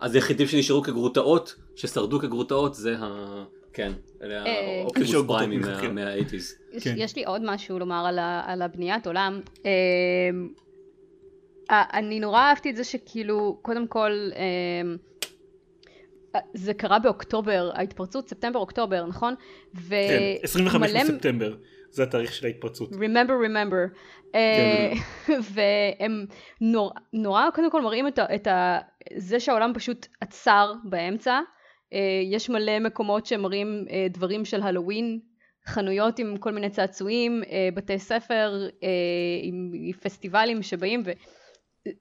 אז היחידים שנשארו כגרוטאות, ששרדו כגרוטאות זה ה... כן, אלה אה, האופטימוס פריימים מהאייטיז. כן. יש לי עוד משהו לומר על הבניית עולם. אה, אני נורא אהבתי את זה שכאילו, קודם כל, אה, זה קרה באוקטובר, ההתפרצות ספטמבר אוקטובר, נכון? ו... כן, 25 בספטמבר, זה התאריך של ההתפרצות. Remember, remember. כן. Uh, והם נור, נורא קודם כל מראים את, ה, את ה, זה שהעולם פשוט עצר באמצע. Uh, יש מלא מקומות שמראים uh, דברים של הלואוין, חנויות עם כל מיני צעצועים, בתי ספר עם פסטיבלים שבאים ו...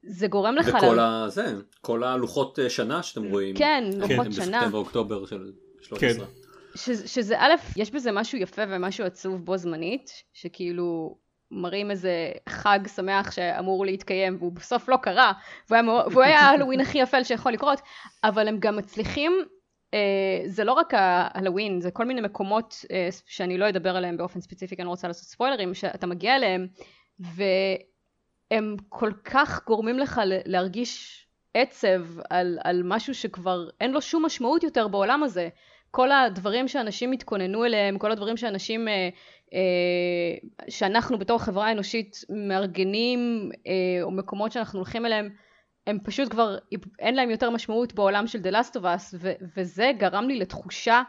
זה גורם לך... וכל לה... ה... זה, כל הלוחות אה, שנה שאתם רואים. כן, לוחות כן. שנה. בספטמבר אוקטובר של 13. כן. ש, שזה א', יש בזה משהו יפה ומשהו עצוב בו זמנית, שכאילו מראים איזה חג שמח שאמור להתקיים והוא בסוף לא קרה, והוא היה, והוא היה ההלואוין הכי יפה שיכול לקרות, אבל הם גם מצליחים זה לא רק ההלואוין, זה כל מיני מקומות uh, שאני לא אדבר עליהם באופן ספציפי, כי אני לא רוצה לעשות ספוילרים, שאתה מגיע אליהם, והם כל כך גורמים לך להרגיש עצב על, על משהו שכבר אין לו שום משמעות יותר בעולם הזה. כל הדברים שאנשים התכוננו אליהם, כל הדברים שאנשים, אה, אה, שאנחנו בתור חברה אנושית מארגנים, אה, או מקומות שאנחנו הולכים אליהם, הם פשוט כבר, אין להם יותר משמעות בעולם של The Last of Us, ו- וזה גרם לי לתחושה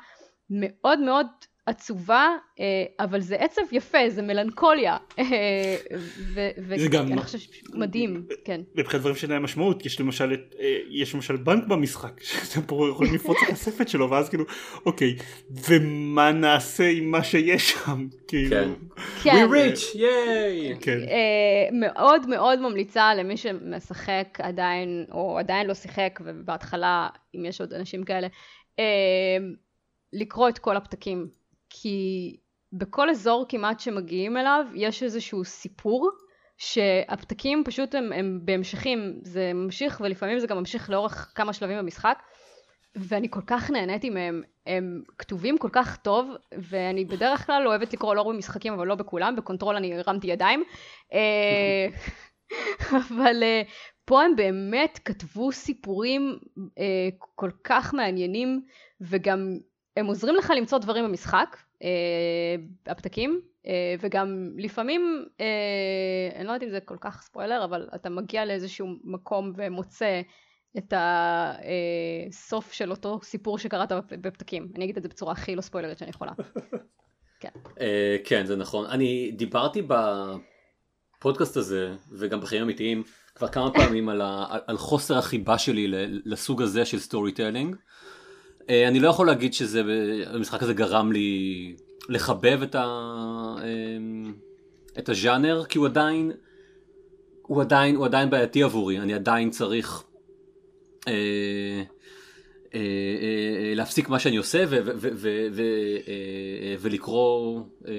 מאוד מאוד עצובה, אה, אבל זה עצב יפה, זה מלנכוליה. אה, ואני חושבת מדהים, כן. מבחינת דברים שאין להם משמעות, יש למשל, אה, יש למשל בנק במשחק, שאתם פה יכולים לפרוץ את הכספת שלו, ואז כאילו, אוקיי, ומה נעשה עם מה שיש שם? כאילו... כן. We rich, ייי! כן. מאוד מאוד ממליצה למי שמשחק עדיין, או עדיין לא שיחק, ובהתחלה, אם יש עוד אנשים כאלה, לקרוא את כל הפתקים כי בכל אזור כמעט שמגיעים אליו יש איזשהו סיפור שהפתקים פשוט הם, הם בהמשכים, זה ממשיך ולפעמים זה גם ממשיך לאורך כמה שלבים במשחק. ואני כל כך נהניתי מהם, הם כתובים כל כך טוב ואני בדרך כלל אוהבת לקרוא לא במשחקים אבל לא בכולם, ב Control אני הרמתי ידיים. אה, אבל אה, פה הם באמת כתבו סיפורים אה, כל כך מעניינים וגם הם עוזרים לך למצוא דברים במשחק, אה, הפתקים, אה, וגם לפעמים, אה, אני לא יודעת אם זה כל כך ספוילר, אבל אתה מגיע לאיזשהו מקום ומוצא את הסוף של אותו סיפור שקראת בפתקים. אני אגיד את זה בצורה הכי לא ספוילרית שאני יכולה. כן. אה, כן, זה נכון. אני דיברתי בפודקאסט הזה, וגם בחיים אמיתיים, כבר כמה פעמים על, ה, על חוסר החיבה שלי לסוג הזה של storytelling. אה, אני לא יכול להגיד שזה, המשחק הזה גרם לי לחבב את, ה, אמ, את הז'אנר, כי הוא עדיין, הוא עדיין, הוא עדיין בעייתי עבורי, אני עדיין צריך אה, אה, אה, להפסיק מה שאני עושה ו, ו, ו, ו, ו, אה, ולקרוא, אה,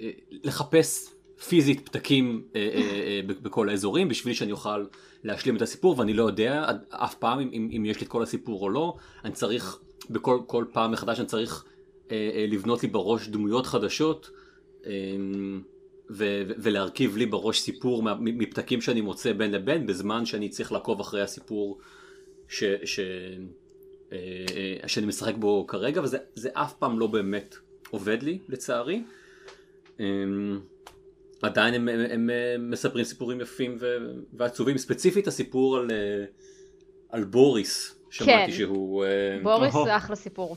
אה, לחפש פיזית פתקים אה, אה, אה, בכל האזורים בשביל שאני אוכל להשלים את הסיפור ואני לא יודע אף פעם אם, אם יש לי את כל הסיפור או לא, אני צריך בכל כל פעם מחדש אני צריך אה, אה, לבנות לי בראש דמויות חדשות אה, ו, ו, ולהרכיב לי בראש סיפור מפתקים שאני מוצא בין לבין בזמן שאני צריך לעקוב אחרי הסיפור ש, ש, אה, אה, שאני משחק בו כרגע וזה אף פעם לא באמת עובד לי לצערי. אה, עדיין הם, הם, הם, הם מספרים סיפורים יפים ו, ועצובים ספציפית הסיפור על, אה, על בוריס שמעתי כן. שהוא... אה, בוריס זה אחלה סיפור.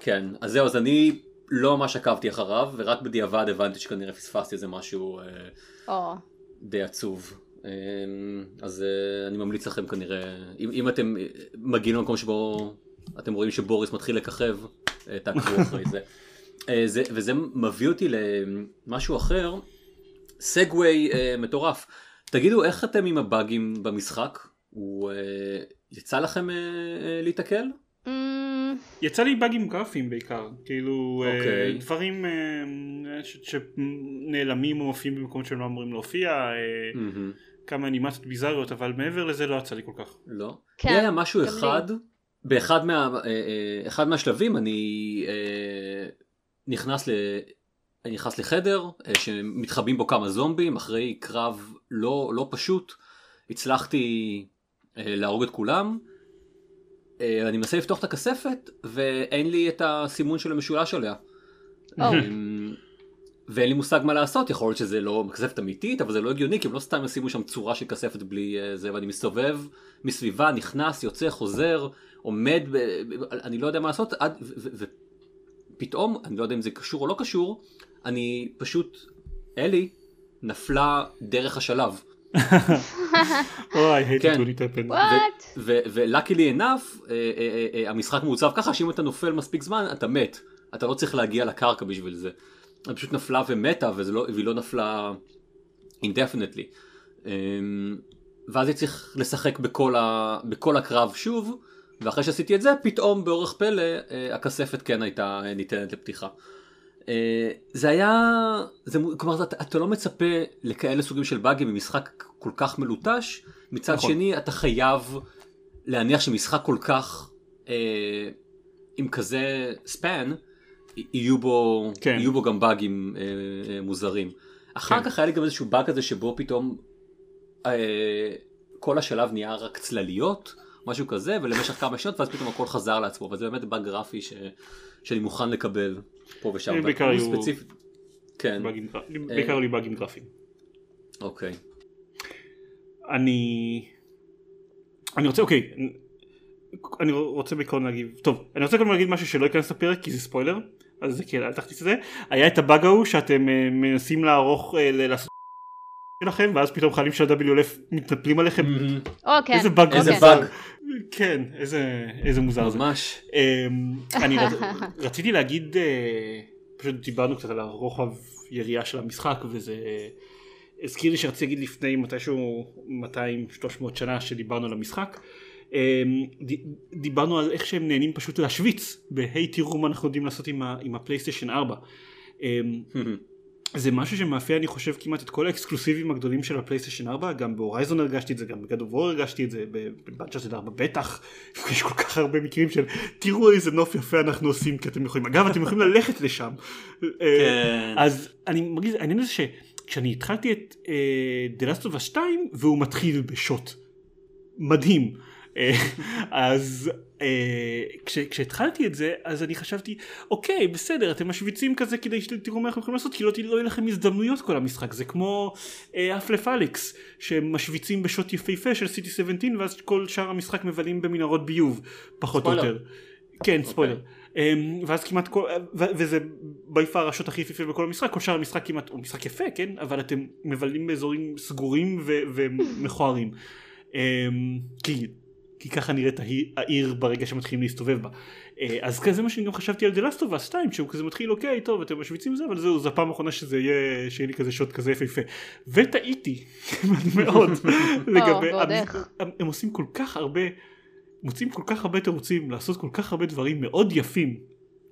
כן, אז זהו, אז אני לא ממש עקבתי אחריו, ורק בדיעבד הבנתי שכנראה פספסתי איזה משהו oh. די עצוב. אז אני ממליץ לכם כנראה, אם, אם אתם מגיעים למקום שבו אתם רואים שבוריס מתחיל לככב, תעקבו אחרי זה. זה. וזה מביא אותי למשהו אחר, סגווי מטורף. תגידו, איך אתם עם הבאגים במשחק? הוא יצא לכם אה, אה, להתקל? Mm. יצא לי באגים גרפיים בעיקר, כאילו okay. אה, אוקיי. דברים אה, שנעלמים או מופיעים במקומות שהם לא אמורים להופיע, mm-hmm. כמה אנימציות ביזריות, אבל מעבר לזה לא יצא לי כל כך. לא? כן. היה משהו אחד, לי. באחד מה, אחד מהשלבים אני נכנס ל... אני נכנס לחדר שמתחבאים בו כמה זומבים אחרי קרב לא, לא פשוט הצלחתי אה, להרוג את כולם. אה, אני מנסה לפתוח את הכספת ואין לי את הסימון של המשולש עליה. Oh. ואין לי מושג מה לעשות, יכול להיות שזה לא כספת אמיתית, אבל זה לא הגיוני, כי הם לא סתם ישימו שם צורה של כספת בלי זה, ואני מסתובב מסביבה, נכנס, יוצא, חוזר, עומד, ב... אני לא יודע מה לעשות, עד, ופתאום, אני לא יודע אם זה קשור או לא קשור, אני פשוט, אלי נפלה דרך השלב. אוי, הייתי to when ולאקילי enough, המשחק מעוצב ככה שאם אתה נופל מספיק זמן אתה מת, אתה לא צריך להגיע לקרקע בשביל זה. היא פשוט נפלה ומתה לא, והיא לא נפלה indefinitely. אמ, ואז היא צריך לשחק בכל, ה, בכל הקרב שוב, ואחרי שעשיתי את זה, פתאום באורך פלא אה, הכספת כן הייתה ניתנת לפתיחה. אה, זה היה, זה, כלומר אתה, אתה לא מצפה לכאלה סוגים של באגים במשחק כל כך מלוטש, מצד נכון. שני אתה חייב להניח שמשחק כל כך אה, עם כזה ספן, יהיו בו, כן. יהיו בו גם באגים אה, אה, מוזרים. אחר כן. כך היה לי גם איזשהו באג כזה שבו פתאום אה, כל השלב נהיה רק צלליות, משהו כזה, ולמשך כמה שעות, ואז פתאום הכל חזר לעצמו, וזה באמת באג גרפי ש, שאני מוכן לקבל פה ושם. בעיקר היו... ספציפ... כן. באגים, בעיקר היו לי באגים גרפיים. אוקיי. אני... אני רוצה, אוקיי, אני רוצה בעיקרון להגיב, טוב, אני רוצה קודם להגיד משהו שלא ייכנס לפרק כי זה ספוילר, אז זה כן, אל תכניס את זה, היה את הבאג ההוא שאתם uh, מנסים לערוך, לעשות שלכם, ואז פתאום חיילים של ה-WLF מתנפלים עליכם, אוקיי, איזה באג, איזה באג, כן, איזה, מוזר זה, ממש, um, אני רציתי להגיד, uh, פשוט דיברנו קצת על הרוחב יריעה של המשחק וזה הזכיר לי שרציתי להגיד לפני מתישהו 200-300 שנה שדיברנו על המשחק. אמ, דיברנו על איך שהם נהנים פשוט להשוויץ. בהיי תראו מה אנחנו יודעים לעשות עם, הפלייסטיישן 4 אמ, זה משהו שמאפיין אני חושב כמעט את כל האקסקלוסיבים הגדולים של הפלייסטיישן 4 גם ב Horizon הרגשתי את זה גם ב God of War הרגשתי את זה ב Uncharted 4 בטח. יש כל כך הרבה מקרים של תראו איזה נוף יפה אנחנו עושים כי אתם יכולים אגב אתם יכולים ללכת לשם. כן. אז אני מרגיש העניין הזה שכשאני התחלתי את of Us 2 והוא מתחיל בשוט מדהים אה, אז אה, כש, כשהתחלתי את זה אז אני חשבתי אוקיי בסדר אתם משוויצים כזה כדי שתראו מה אנחנו יכולים לעשות כי לא, לא יהיו לכם הזדמנויות כל המשחק זה כמו אפלף אה, אליקס שמשוויצים בשוט יפהפה של סיטי 17 ואז כל שאר המשחק מבלים במנהרות ביוב פחות או יותר. כן אוקיי. ספוילר. Okay. אמ, ואז כמעט כל, וזה בי פאר השוט הכי יפה בכל המשחק, כל שאר המשחק כמעט, הוא משחק יפה כן, אבל אתם מבלים באזורים סגורים ומכוערים. אמ, כי כי ככה נראית העיר ברגע שמתחילים להסתובב בה. אה, אז כזה מה שאני גם חשבתי על The Last of Us 2 שהוא כזה מתחיל אוקיי טוב אתם משוויצים זה אבל זהו זו הפעם האחרונה שזה יהיה שיהיה לי כזה שוט כזה יפהפה וטעיתי מאוד לגבי הם, הם עושים כל כך הרבה מוצאים כל כך הרבה תירוצים לעשות כל כך הרבה דברים מאוד יפים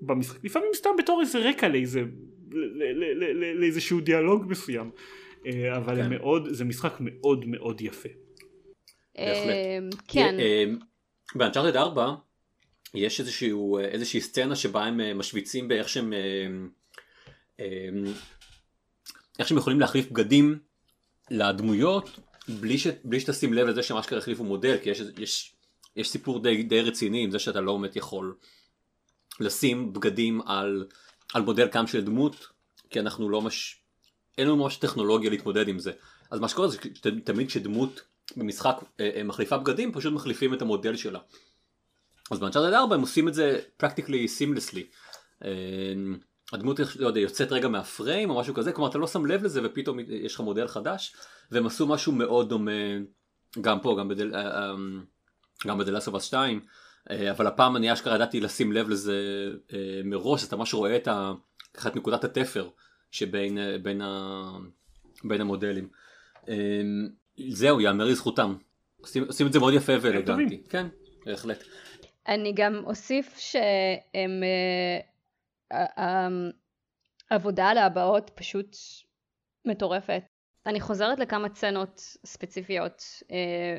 במשחק לפעמים סתם בתור איזה רקע לאיזה לאיזשהו דיאלוג מסוים אה, אבל כן. מאוד זה משחק מאוד מאוד יפה. אמ, כן. אמ, באנצ'ארטד 4 יש איזשהו, איזושהי סצנה שבה הם אה, משוויצים באיך שהם אמ, איך שהם יכולים להחליף בגדים לדמויות בלי, ש, בלי שתשים לב לזה שהם אשכרה החליפו מודל כי יש, יש, יש סיפור די, די רציני עם זה שאתה לא באמת יכול לשים בגדים על, על מודל קם של דמות כי אנחנו לא מש... אין לנו ממש טכנולוגיה להתמודד עם זה אז מה שקורה זה שתמיד כשדמות במשחק אה, אה, מחליפה בגדים פשוט מחליפים את המודל שלה. אז באנצ'ארטד 4 הם עושים את זה practically seamlessly. אה, הדמות לא יודע, יוצאת רגע מהפריים או משהו כזה, כלומר אתה לא שם לב לזה ופתאום יש לך מודל חדש, והם עשו משהו מאוד דומה גם פה, גם בדל, גם בדלס אוף 2, אבל הפעם אני אשכרה ידעתי לשים לב לזה מראש, אתה ממש רואה את, ה, את נקודת התפר שבין בין ה, בין המודלים. זהו, יאמר לזכותם. עושים, עושים את זה מאוד יפה ואלגנטי. כן, בהחלט. אני גם אוסיף שהם... העבודה אה, על הבאות פשוט מטורפת. אני חוזרת לכמה צנות ספציפיות אה,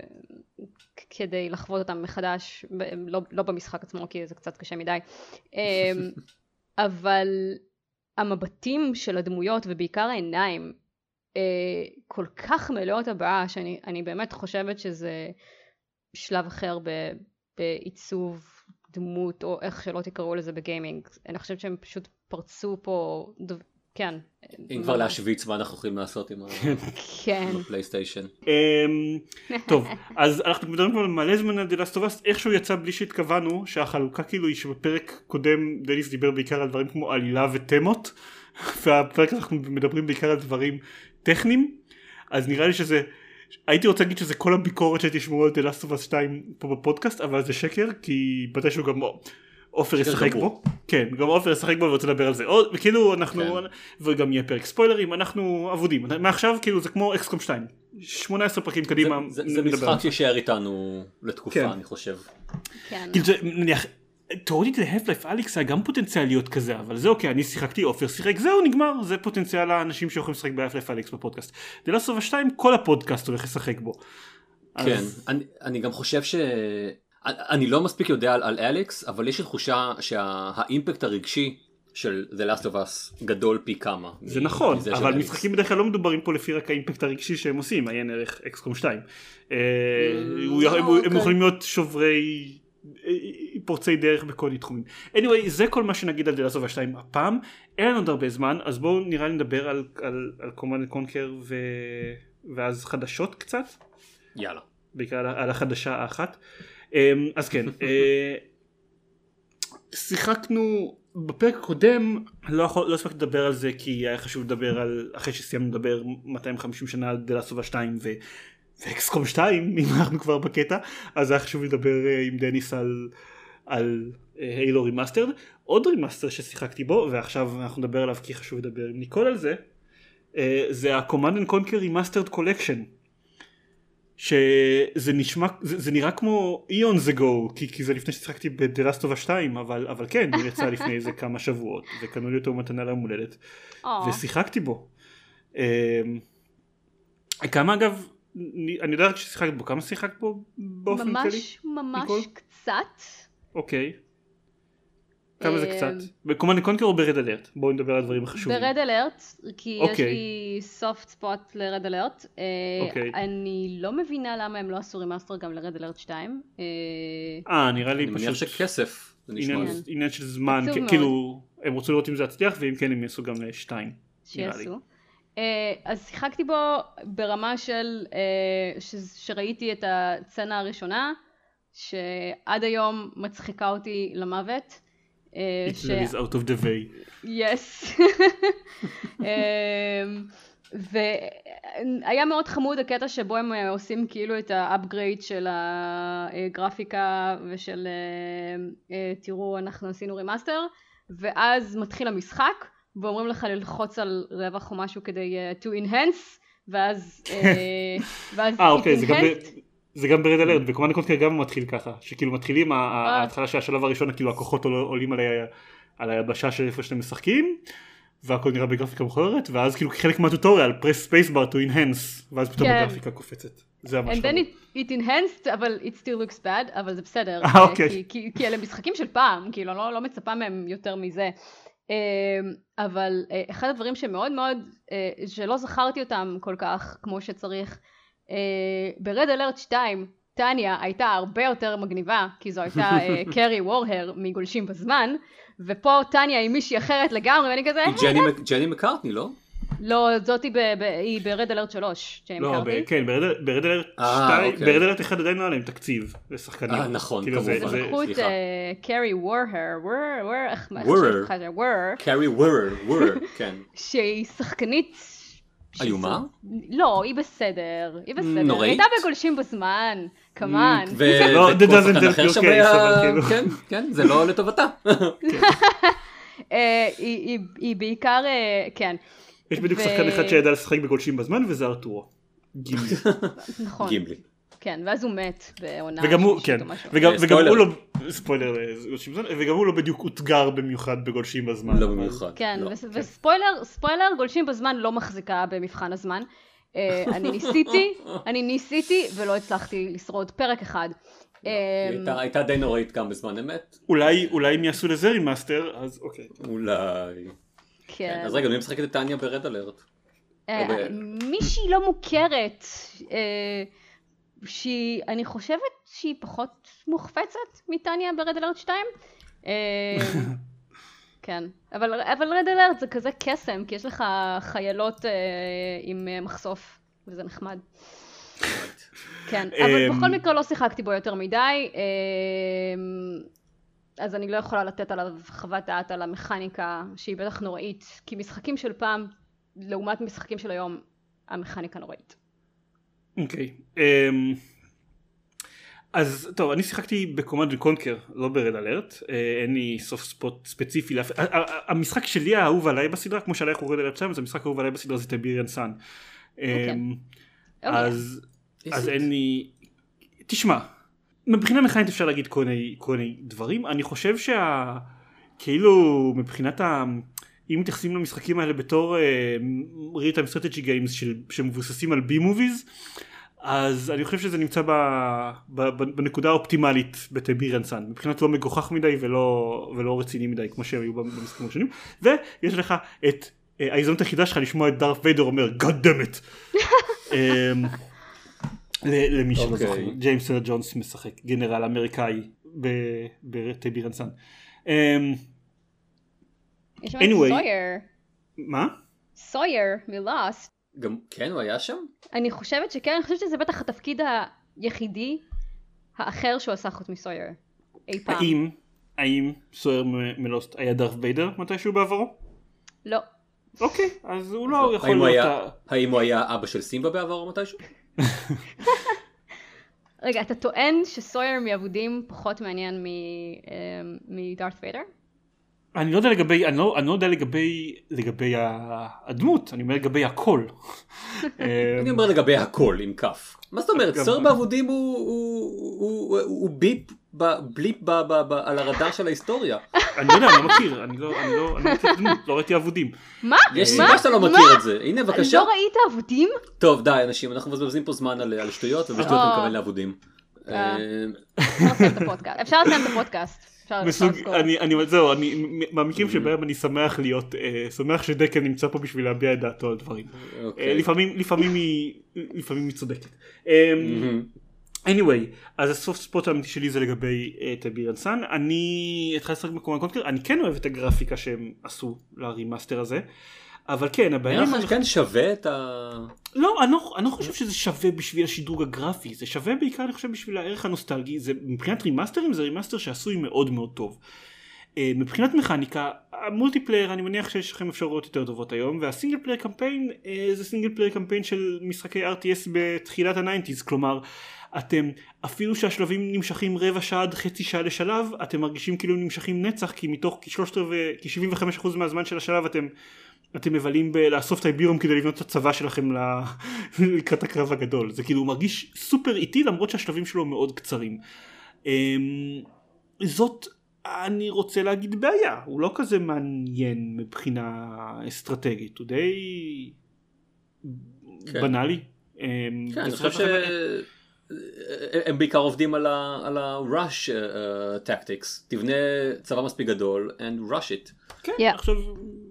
כדי לחוות אותן מחדש, ב- לא, לא במשחק עצמו כי זה קצת קשה מדי, אה, אבל המבטים של הדמויות ובעיקר העיניים כל כך מלאות הבאה שאני באמת חושבת שזה שלב אחר ב, בעיצוב דמות או איך שלא תקראו לזה בגיימינג אני חושבת שהם פשוט פרצו פה כן. אם כבר להשוויץ מה אנחנו יכולים לעשות עם כן. הפלייסטיישן. אמ, טוב אז אנחנו מדברים כבר מלא זמן על The Last of Us איכשהו יצא בלי שהתכוונו שהחלוקה כאילו היא שבפרק קודם דניס דיבר בעיקר על דברים כמו עלילה ותמות והפרק אנחנו מדברים בעיקר על דברים טכניים אז נראה לי שזה הייתי רוצה להגיד שזה כל הביקורת שתשמעו על The Last of Us 2 פה בפודקאסט אבל זה שקר כי מתישהו גם עופר ישחק בו כן גם עופר ישחק בו ורוצה לדבר על זה עוד כאילו אנחנו כן. וגם יהיה פרק ספוילרים אנחנו אבודים מעכשיו כאילו זה כמו אקסקום 2 18 פרקים קדימה זה, זה, זה משחק שישאר איתנו לתקופה כן. אני חושב. כן. כאילו זה, נניח תאורטית להפ לייף אליקס היה גם פוטנציאל להיות כזה אבל זה אוקיי אני שיחקתי עופר שיחק זהו נגמר זה פוטנציאל האנשים שיכולים לשחק בהפ לייף אליקס בפודקאסט. זה לא סוף השתיים כל הפודקאסט הולך לשחק בו. כן אז... אני, אני גם חושב ש... אני לא מספיק יודע על, על אליקס, אבל יש לי תחושה שהאימפקט הרגשי של The Last of Us גדול פי כמה. זה נכון, אבל משחקים בדרך כלל לא מדוברים פה לפי רק האימפקט הרגשי שהם עושים, עיין ערך אקסקום 2. אה, לא, הם אוקיי. יכולים להיות שוברי אה, פורצי דרך בכל תחומים. anyway זה כל מה שנגיד על דלסובה 2 הפעם אין לנו עוד הרבה זמן אז בואו נראה לי נדבר על, על, על קומנד קונקר ו... ואז חדשות קצת. יאללה. בעיקר על, על החדשה האחת. אמ, אז כן אה, שיחקנו בפרק הקודם לא, יכול, לא הספקתי לדבר על זה כי היה חשוב לדבר על אחרי שסיימנו לדבר 250 שנה על דלסובה 2 ו... ואקסקום 2 אם אנחנו כבר בקטע אז היה חשוב לדבר אה, עם דניס על, על Halo Remastered עוד remaster ששיחקתי בו ועכשיו אנחנו נדבר עליו כי חשוב לדבר עם ניקול על זה אה, זה ה-Command and Conquer Remastered Collection שזה נשמע זה, זה נראה כמו eons ago כי, כי זה לפני ששיחקתי בדרסטובה 2 אבל אבל כן הוא יצא לפני איזה כמה שבועות וקנו לי אותו מתנה ליום הולדת ושיחקתי בו. אה, כמה אגב אני יודע רק ששיחקת בו, כמה שיחקת בו באופן ממש, כללי? ממש ממש קצת. אוקיי. כמה זה קצת? אמ, ב Command Conquer או ב Red Alert? בואו נדבר על הדברים החשובים. ב Red Alert, כי יש אוקיי. לי soft spot ל Red Alert. אוקיי. אני לא מבינה למה הם לא עשו remaster גם ל Red Alert 2. אה, נראה לי פשוט... אני מניח שכסף. עניין של זמן, כאילו, הם רוצים לראות אם זה יצליח, ואם כן הם יעשו גם לשתיים. שיעשו. אה, אז שיחקתי בו ברמה של אה, שראיתי את הסצנה הראשונה שעד היום מצחיקה אותי למוות. אה, Hitler is... out of the way. Yes. והיה מאוד חמוד הקטע שבו הם עושים כאילו את ה upgrade של הגרפיקה ושל תראו אנחנו עשינו remaster ואז מתחיל המשחק ואומרים לך ללחוץ על רווח או משהו כדי to enhance ואז ואז אה אוקיי זה גם, זה גם ב Red Alert ו Command Conquer גם מתחיל ככה שכאילו מתחילים ההתחלה של השלב הראשון כאילו הכוחות עולים על, היבשה של איפה שאתם משחקים והכל נראה בגרפיקה מכוערת ואז כאילו חלק מה tutorial space bar to enhance ואז פתאום כן. הגרפיקה קופצת. זה ממש and then it, it enhanced אבל it still looks bad אבל זה בסדר. אה, אוקיי. כי, כי, כי אלה משחקים של פעם כאילו לא, לא מצפה מהם יותר מזה. אמ, אבל אה, אחד הדברים שמאוד מאוד, אה, שלא זכרתי אותם כל כך כמו שצריך, אה, ברד אלרט 2 טניה הייתה הרבה יותר מגניבה כי זו הייתה קרי וורהר מגולשים בזמן ופה טניה היא מישהי אחרת לגמרי ואני כזה ג'ני מקארטני לא? לא, זאת היא ברד אלרט 3, ג'יימי לא, קרטי. כן, ברד אלרט 2, ברד אלרט 1 עדיין לא היה להם תקציב לשחקנים. אה, נכון, כמובן, סליחה. לקחו את קרי וורהר, וורהר, איך. קרי וורהר, וורהר, כן. שהיא שחקנית... איומה? לא, היא בסדר, היא בסדר. נוראית? הייתה בגולשים בזמן, כמובן. לא, זה doesn't help your case, כאילו. כן, כן, זה לא לטובתה. אה, היא בעיקר, אה, כן. יש בדיוק שחקן אחד שידע לשחק בגולשים בזמן וזה ארתורו. גימלי. נכון. גימלי. כן, ואז הוא מת בעונה וגם הוא, כן, וגם, וגם הוא לא, ספוילר לגולשים בזמן, וגם הוא לא בדיוק אותגר במיוחד בגולשים בזמן. לא במיוחד. כן, לא. וספוילר, ספוילר, גולשים בזמן לא מחזיקה במבחן הזמן. אה, אני ניסיתי, אני ניסיתי ולא הצלחתי לשרוד פרק אחד. לא, היא הייתה די נוראית גם בזמן אמת. אולי הם יעשו לזה remaster, אז אוקיי. אולי. כן. אז רגע, מי משחקת את טניה ב Red Alert? אה, מישהי לא מוכרת, אה, שהיא, אני חושבת שהיא פחות מוחפצת מטניה ברד אלרט 2. אה, כן, אבל, אבל רד אלרט זה כזה קסם, כי יש לך חיילות עם מחשוף, וזה נחמד. כן, אבל בכל מקרה לא שיחקתי בו יותר מדי. אז אני לא יכולה לתת עליו חוות דעת על המכניקה שהיא בטח נוראית, כי משחקים של פעם לעומת משחקים של היום המכניקה נוראית. אוקיי. Okay. אמ, um, אז טוב אני שיחקתי ב Command & Conquer לא ב Red Alert אה, אין לי soft spot ספציפי לאף... המשחק שלי האהוב עליי בסדרה כמו שעלייך הוא Red Alert 2 אז המשחק האהוב עליי בסדרה זה Tiberian Sun. אוקיי. אמ, אז אז אין לי תשמע מבחינה מכנית אפשר להגיד כל מיני, דברים אני חושב שה... כאילו מבחינת ה... אם מתייחסים למשחקים האלה בתור real time strategy games שמבוססים על B movies אז אני חושב שזה נמצא ב, ב, ב, בנקודה האופטימלית ב Tiberian Sun מבחינת לא מגוחך מדי ולא, ולא רציני מדי כמו שהם היו במשחקים הראשונים ויש לך את אה, ההזדמנות היחידה שלך לשמוע את דארת' ויידר אומר God damn it אמ, למי שלא אוקיי. זוכר ג'יימס ארל ג'ונס משחק גנרל אמריקאי בטביריאן סאן. אמ, יש שם את סויר. מה? סויר מלאסט. גם כן הוא היה שם? אני חושבת שכן, אני חושבת שזה בטח התפקיד היחידי האחר שהוא עשה חוץ מסויר. אי פעם. האם, האם סויר מלוסט היה דארף ביידר מתישהו בעברו? לא. אוקיי, אז הוא לא יכול להיות... האם הוא היה אבא של סימבה בעברו מתישהו? רגע, אתה טוען שסויר מאבודים פחות מעניין מדארת אה, ויידר? אני לא יודע לגבי, אני לא, אני לא יודע לגבי, לגבי הדמות, אני אומר לגבי הכל. אני אומר לגבי הכל עם כף. מה זאת אומרת? סוהר באבודים הוא ביפ, בליפ על הרדאר של ההיסטוריה. אני לא יודע, אני לא מכיר, אני לא, אני לא, אני לא דמות, לא ראיתי אבודים. מה? יש סיבה שאתה לא מכיר את זה, הנה בבקשה. לא ראית אבודים? טוב די אנשים, אנחנו מבזבזים פה זמן על שטויות, ובשטויות אני מתכוון לאבודים. אה, אפשר לסיים את הפודקאסט. מסוג, אני, אני, זהו, אני, מהמקרים שבהם אני שמח להיות, uh, שמח שדקל נמצא פה בשביל להביע את דעתו על דברים. Okay. אוקיי. Uh, לפעמים, לפעמים היא, לפעמים היא צודקת. Um, anyway, אז ה soft spot האמיתי שלי זה לגבי uh, Tiberian Sun. אני התחלתי לשחק ב Command & Conquer, אני כן אוהב את הגרפיקה שהם עשו ל remaster הזה. אבל כן, הבעיה... נראה לך כן שווה את ה... לא, אני לא, אני לא חושב שזה שווה בשביל השדרוג הגרפי, זה שווה בעיקר אני חושב בשביל הערך הנוסטלגי, זה מבחינת רימאסטרים זה remaster שעשוי מאוד מאוד טוב. Uh, מבחינת מכניקה, ה multiplayer אני מניח שיש לכם אפשרויות יותר טובות היום, וה single player campaign uh, זה single player campaign של משחקי RTS בתחילת ה nineties, כלומר אתם אפילו שהשלבים נמשכים רבע שעה עד חצי שעה לשלב, אתם מרגישים כאילו נמשכים נצח, כי מתוך כשלושת רבעי, כ-75% מהזמן של השלב אתם אתם מבלים בלאסוף את האיבירום כדי לבנות את הצבא שלכם לקראת הקרב הגדול זה כאילו מרגיש סופר איטי למרות שהשלבים שלו מאוד קצרים. אמ, זאת אני רוצה להגיד בעיה הוא לא כזה מעניין מבחינה אסטרטגית הוא די כן. בנאלי. אמ, כן, אני חושב שהם בעיקר עובדים על ה-rush uh, tactics תבנה צבא מספיק גדול and rush it. כן, yeah. עכשיו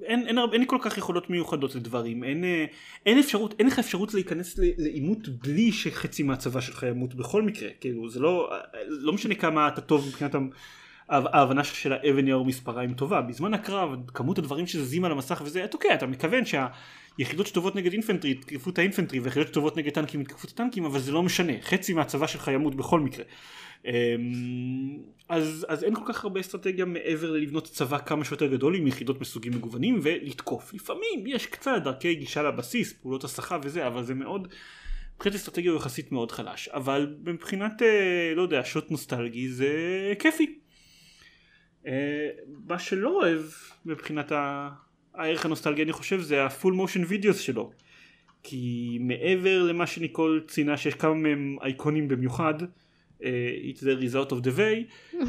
אין, אין, אין, אין לי כל כך יכולות מיוחדות לדברים, אין, אה, אין אפשרות, אין לך אפשרות להיכנס לעימות בלי שחצי מהצבא שלך ימות בכל מקרה, כאילו זה לא, לא משנה כמה אתה טוב מבחינת ההבנה של האבן יאור מספריים טובה, בזמן הקרב כמות הדברים שזזים על המסך וזה, אתה אוקיי, אתה מכוון שהיחידות שטובות נגד אינפנטרי יתקפו את האינפנטרי והיחידות שטובות נגד טנקים יתקפו את הטנקים, אבל זה לא משנה, חצי מהצבא שלך ימות בכל מקרה. אמ, אז, אז אין כל כך הרבה אסטרטגיה מעבר ללבנות צבא כמה שיותר גדול עם יחידות מסוגים מגוונים ולתקוף. לפעמים יש קצת דרכי גישה לבסיס, פעולות הסחה וזה, אבל זה מאוד, מבחינת אסטרטגיה הוא יחסית מאוד חלש. אבל מבחינת, אה, לא יודע, shot נוסטלגי זה כיפי. אה, מה שלא אוהב מבחינת הערך הנוסטלגי אני חושב זה ה full motion videos שלו. כי מעבר למה שניקול ציינה שיש כמה מהם אייקוניים במיוחד, uh, it's the result of the way. um,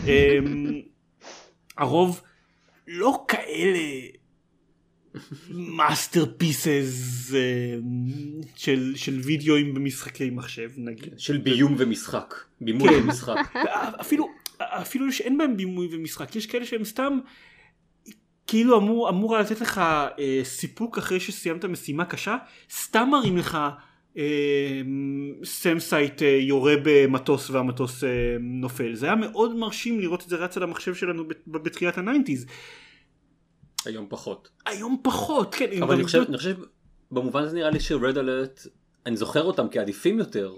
הרוב לא כאלה מאסטרפיסס uh, של, של וידאוים במשחקי מחשב נגיד. של ביום ומשחק, בימוי כן. ומשחק. אפילו, אפילו שאין בהם בימוי ומשחק, יש כאלה שהם סתם כאילו אמור, אמור לתת לך אה, סיפוק אחרי שסיימת משימה קשה, סתם מראים לך SAM site אה, יורה במטוס והמטוס אה, נופל זה היה מאוד מרשים לראות את זה רץ על המחשב שלנו בתחילת ה nineties. היום פחות. היום פחות כן. אבל אני חושב, אני חושב במובן הזה נראה לי ש Red Alert אני זוכר אותם כעדיפים יותר.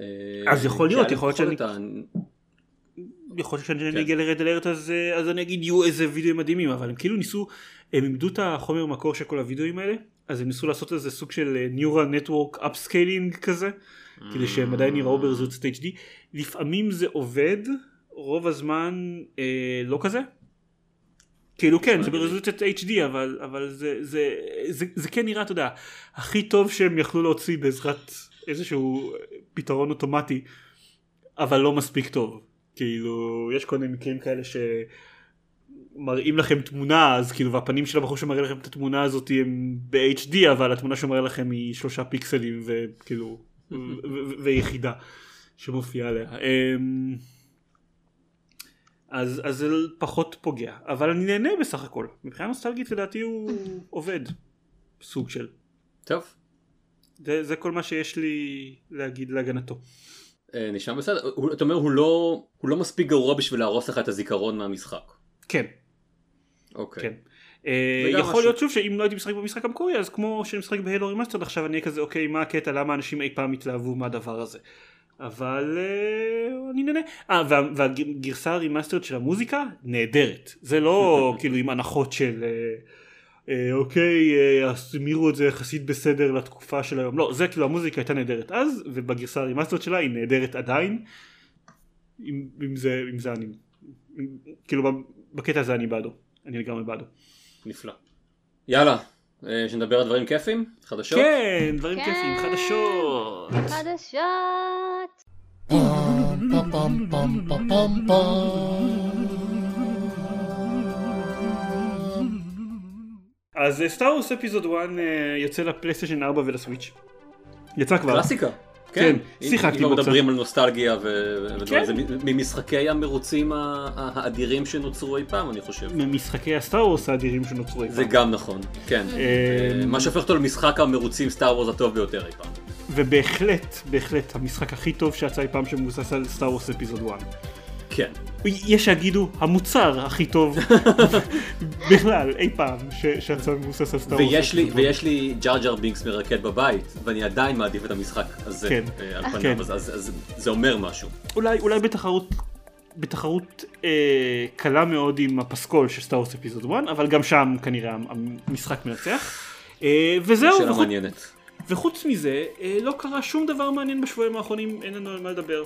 אה, אז יכול להיות יכול להיות שאני. יכול להיות שאני כן. אגיע ל Red Alert אז, אז אני אגיד יהיו איזה וידאוים מדהימים אבל הם כאילו ניסו הם אימדו את החומר מקור של כל הוידאוים האלה אז הם ניסו לעשות איזה סוג של Neural Network Upscaling כזה, mm. כדי שהם עדיין יראו ברזולוציות HD. לפעמים זה עובד, רוב הזמן אה, לא כזה. כאילו כן זה ברזולוציות HD אבל אבל זה זה זה זה כן נראה אתה יודע הכי טוב שהם יכלו להוציא בעזרת איזשהו פתרון אוטומטי אבל לא מספיק טוב כאילו יש כל מיני מקרים כאלה ש... מראים לכם תמונה אז כאילו והפנים של הבחור שמראה לכם את התמונה הזאת הם ב-HD אבל התמונה שמראה לכם היא שלושה פיקסלים וכאילו ויחידה שמופיעה עליה. אמ, אז, אז זה פחות פוגע, אבל אני נהנה בסך הכל. מבחינה נוסטלגית לדעתי הוא עובד, סוג של. טוב. זה, זה כל מה שיש לי להגיד להגנתו. אה, נשמע בסדר, אתה אומר הוא לא, הוא לא מספיק גרוע בשביל להרוס לך את הזיכרון מהמשחק. כן. אוקיי. כן. אה, יכול להיות שוב שאם לא הייתי משחק במשחק המקורי אז כמו שאני משחק ב Halo remastered עכשיו אני אהיה כזה אוקיי מה הקטע למה אנשים אי פעם התלהבו מהדבר הזה. אבל uh, אני נהנה. אה, וה, והגרסה ה remastered של המוזיקה נהדרת. זה לא כאילו עם הנחות של אוקיי, אז המירו את זה יחסית בסדר לתקופה של היום. לא, זה כאילו המוזיקה הייתה נהדרת אז, ובגרסה ה remastered שלה היא נהדרת עדיין. אם, אם, זה, אם זה אני. כאילו בקטע הזה אני בעדו. אני לגמרי בעדו. נפלא. יאללה, שנדבר על דברים כיפים? חדשות? כן, דברים כן. כיפים, חדשות. חדשות. אז סטארוס אפיזוד 1 יוצא לפלייסטיישן 4 ולסוויץ'. יצא כבר. קלאסיקה. כן, כן שיחקתי בו. אם מדברים על נוסטלגיה ודברים, זה ממשחקי המרוצים האדירים שנוצרו אי פעם אני חושב. ממשחקי הסטאר וורס האדירים שנוצרו אי פעם. זה גם נכון, כן. אה, מה שהופך אותו למשחק המרוצים סטאר וורס הטוב ביותר אי פעם. ובהחלט, בהחלט המשחק הכי טוב שיצא אי פעם שמבוסס על סטאר וורס אפיזוד 1. כן. יש שיגידו המוצר הכי טוב בכלל אי פעם שיצא מבוסס על Star Wars. ויש לי ג'אר ג'אר בינקס מרקד בבית ואני עדיין מעדיף את המשחק הזה כן. אה, על פניו כן. אז, אז, אז זה אומר משהו. אולי, אולי בתחרות בתחרות אה, קלה מאוד עם הפסקול של Star Wars Episode 1 אבל גם שם כנראה המשחק מנצח. אה, וזהו. שאלה מעניינת. וחוץ מזה אה, לא קרה שום דבר מעניין בשבועים האחרונים אין לנו על מה לדבר.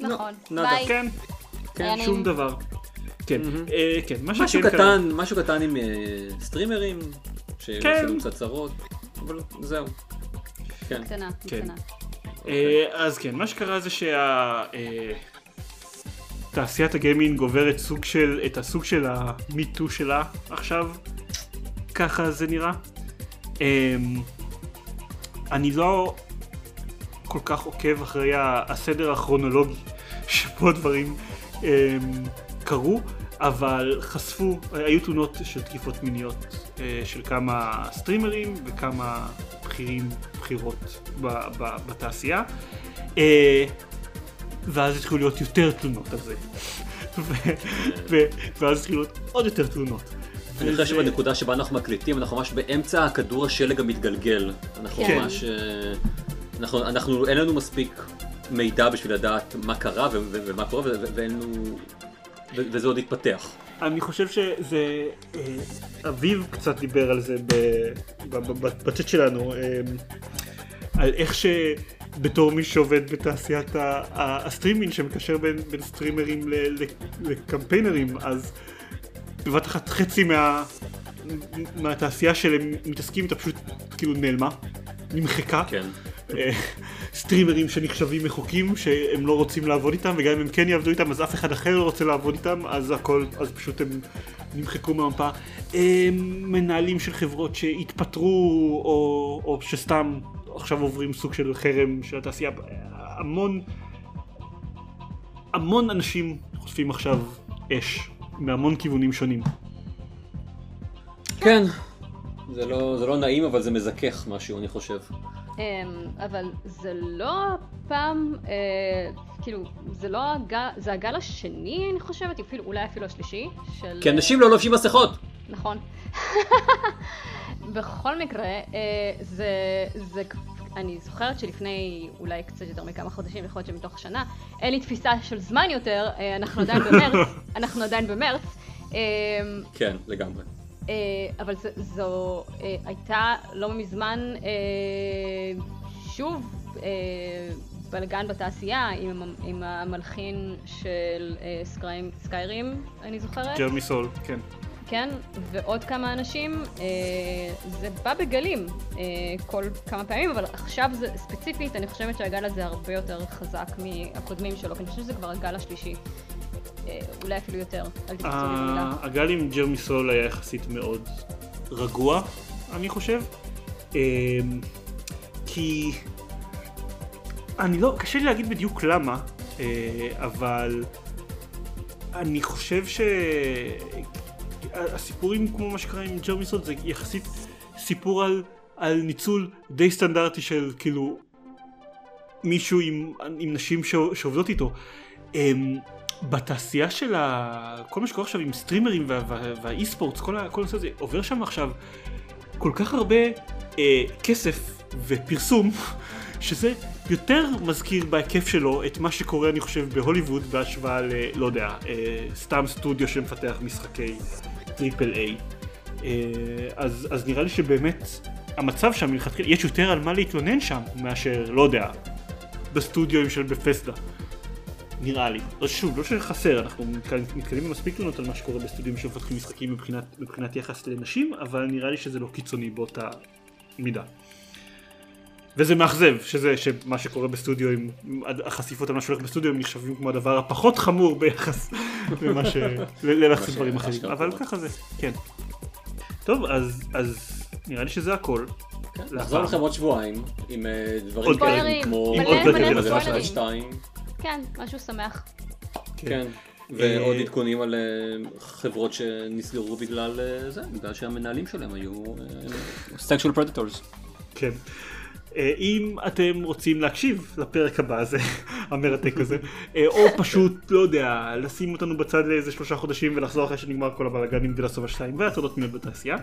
נכון. ביי. כן. כן, שום דבר. כן, אה, כן, מה משהו קטן, משהו קטן עם אה, סטרימרים, שעשינו קצת צרות, אבל זהו. כן. קטנה, כן. קטנה. אה, אז כן, מה שקרה זה תעשיית הגיימינג עוברת סוג של, את הסוג של המיטו שלה עכשיו, ככה זה נראה. אני לא כל כך עוקב אחרי הסדר הכרונולוגי שבו דברים אמ, קרו, אבל חשפו, היו תלונות של תקיפות מיניות אה, של כמה סטרימרים וכמה בכירים, בכירות בתעשייה. אה, ואז התחילו להיות יותר תלונות על זה. ואז התחילו להיות עוד יותר תלונות. אני חושב שבנקודה שבה אנחנו מקליטים, אנחנו ממש באמצע הכדור השלג המתגלגל. אנחנו כן. ממש... אה, אנחנו, אנחנו, אין לנו מספיק מידע בשביל לדעת מה קרה ומה קורה ואין לנו... וזה עוד יתפתח. אני חושב שזה, אה, אביב קצת דיבר על זה בצ'אט שלנו, אה, על איך שבתור מי שעובד בתעשיית הסטרימינג שמקשר בין, בין סטרימרים לקמפיינרים, אז בבת אחת חצי מה, מהתעשייה שהם מתעסקים איתה פשוט כאילו נעלמה, נמחקה. כן. אה, סטרימרים שנחשבים מחוקים שהם לא רוצים לעבוד איתם וגם אם הם כן יעבדו איתם אז אף אחד אחר לא רוצה לעבוד איתם אז הכל אז פשוט הם נמחקו מהמפה. אה, מנהלים של חברות שהתפטרו או, או שסתם עכשיו עוברים סוג של חרם של התעשייה. המון המון אנשים חושפים עכשיו אש מהמון כיוונים שונים. כן. זה לא, זה לא נעים אבל זה מזכך משהו אני חושב אבל זה לא הפעם, אה, כאילו, זה לא הגל, זה הגל השני, אני חושבת, אפילו, אולי אפילו השלישי, של... כי אנשים לא לובשים מסכות. נכון. בכל מקרה, אה, זה, זה, אני זוכרת שלפני אולי קצת יותר מכמה חודשים, יכול להיות שמתוך השנה, אין לי תפיסה של זמן יותר, אה, אנחנו עדיין במרץ, אנחנו עדיין במרץ. אמ, כן, לגמרי. אה, אבל זו, אה, הייתה לא מזמן אה, שוב בלגן בתעשייה עם, עם המלחין של סקיירים, אני זוכרת. ג'רמי סול, כן. כן, ועוד כמה אנשים, זה בא בגלים כל כמה פעמים, אבל עכשיו זה ספציפית, אני חושבת שהגל הזה הרבה יותר חזק מהקודמים שלו, כי אני חושבת שזה כבר הגל השלישי. אה, אולי אפילו יותר, אל תקצו לי במילה. הגל עם ג'רמי סול היה יחסית מאוד רגוע, אני חושב. אמ, כי אני לא, קשה לי להגיד בדיוק למה, אבל אני חושב שהסיפורים כמו מה שקרה עם ג'רמי סולט זה יחסית סיפור על, על ניצול די סטנדרטי של כאילו מישהו עם, עם נשים שעובדות איתו. בתעשייה של ה... כל מה שקורה עכשיו עם סטרימרים וה esports, כל, כל הנושא הזה, עובר שם עכשיו כל כך הרבה אה, כסף ופרסום, שזה יותר מזכיר בהיקף שלו את מה שקורה אני חושב בהוליווד בהשוואה ל... לא יודע, אה, סתם סטודיו שמפתח משחקי triple A. אה, אז, אז נראה לי שבאמת המצב שם מלכתחילה, יש יותר על מה להתלונן שם מאשר, לא יודע, בסטודיו של בפסדה. נראה לי. לא שוב, לא שחסר, אנחנו מתקדמים במספיק תלונות על מה שקורה בסטודיו שמפתחים משחקים מבחינת, מבחינת יחס לנשים, אבל נראה לי שזה לא קיצוני באותה מידה. וזה מאכזב שזה שמה שקורה בסטודיו עם החשיפות על מה שהולך בסטודיו הם נחשבים כמו הדבר הפחות חמור ביחס למה ש... ללחץ דברים אחרים אבל ככה זה כן. טוב אז אז נראה לי שזה הכל. כן, נחזור לכם עוד שבועיים עם אה, דברים כאלה כמו עוד שתיים. כן משהו שמח. כן. כן. ועוד אה, עדכונים על אה, חברות שנסגרו בגלל זה, בגלל שהמנהלים שלהם היו sexual predators. כן. אה, אם אתם רוצים להקשיב לפרק הבא הזה, המרתק הזה, אה, או פשוט, לא יודע, לשים אותנו בצד לאיזה שלושה חודשים ולחזור אחרי שנגמר כל הבלאגן עם The Last of Us 2 והטרדות מיניות בתעשייה,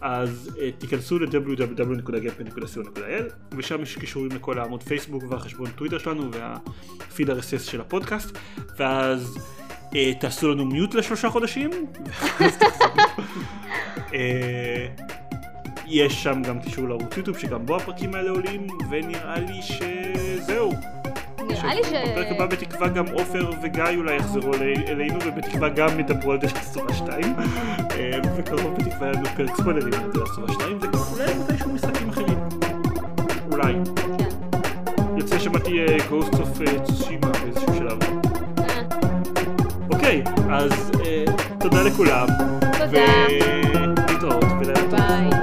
אז uh, תיכנסו ל-www.gapן.co.il ושם יש קישורים לכל העמוד פייסבוק והחשבון טוויטר שלנו והפיד RSS של הפודקאסט, ואז תעשו לנו מיוט לשלושה חודשים, ואז תחזרו. יש שם גם קישור לערוץ יוטיוב שגם בו הפרקים האלה עולים, ונראה לי שזהו. נראה לי ש... בפרק הבא בתקווה גם עופר וגיא אולי יחזרו אלינו, ובתקווה גם ידברו על דרך סובה 2. וקרוב בתקווה היה לנו פרק ספוילרים על Last of Us 2, וגם אולי מתישהו משחקים אחרים. אולי. כן. יוצא שמעתי Ghost of Tsushima באיזשהו שלב. אה. אוקיי, אז אה, תודה לכולם. תודה. ולהתראות. ביי.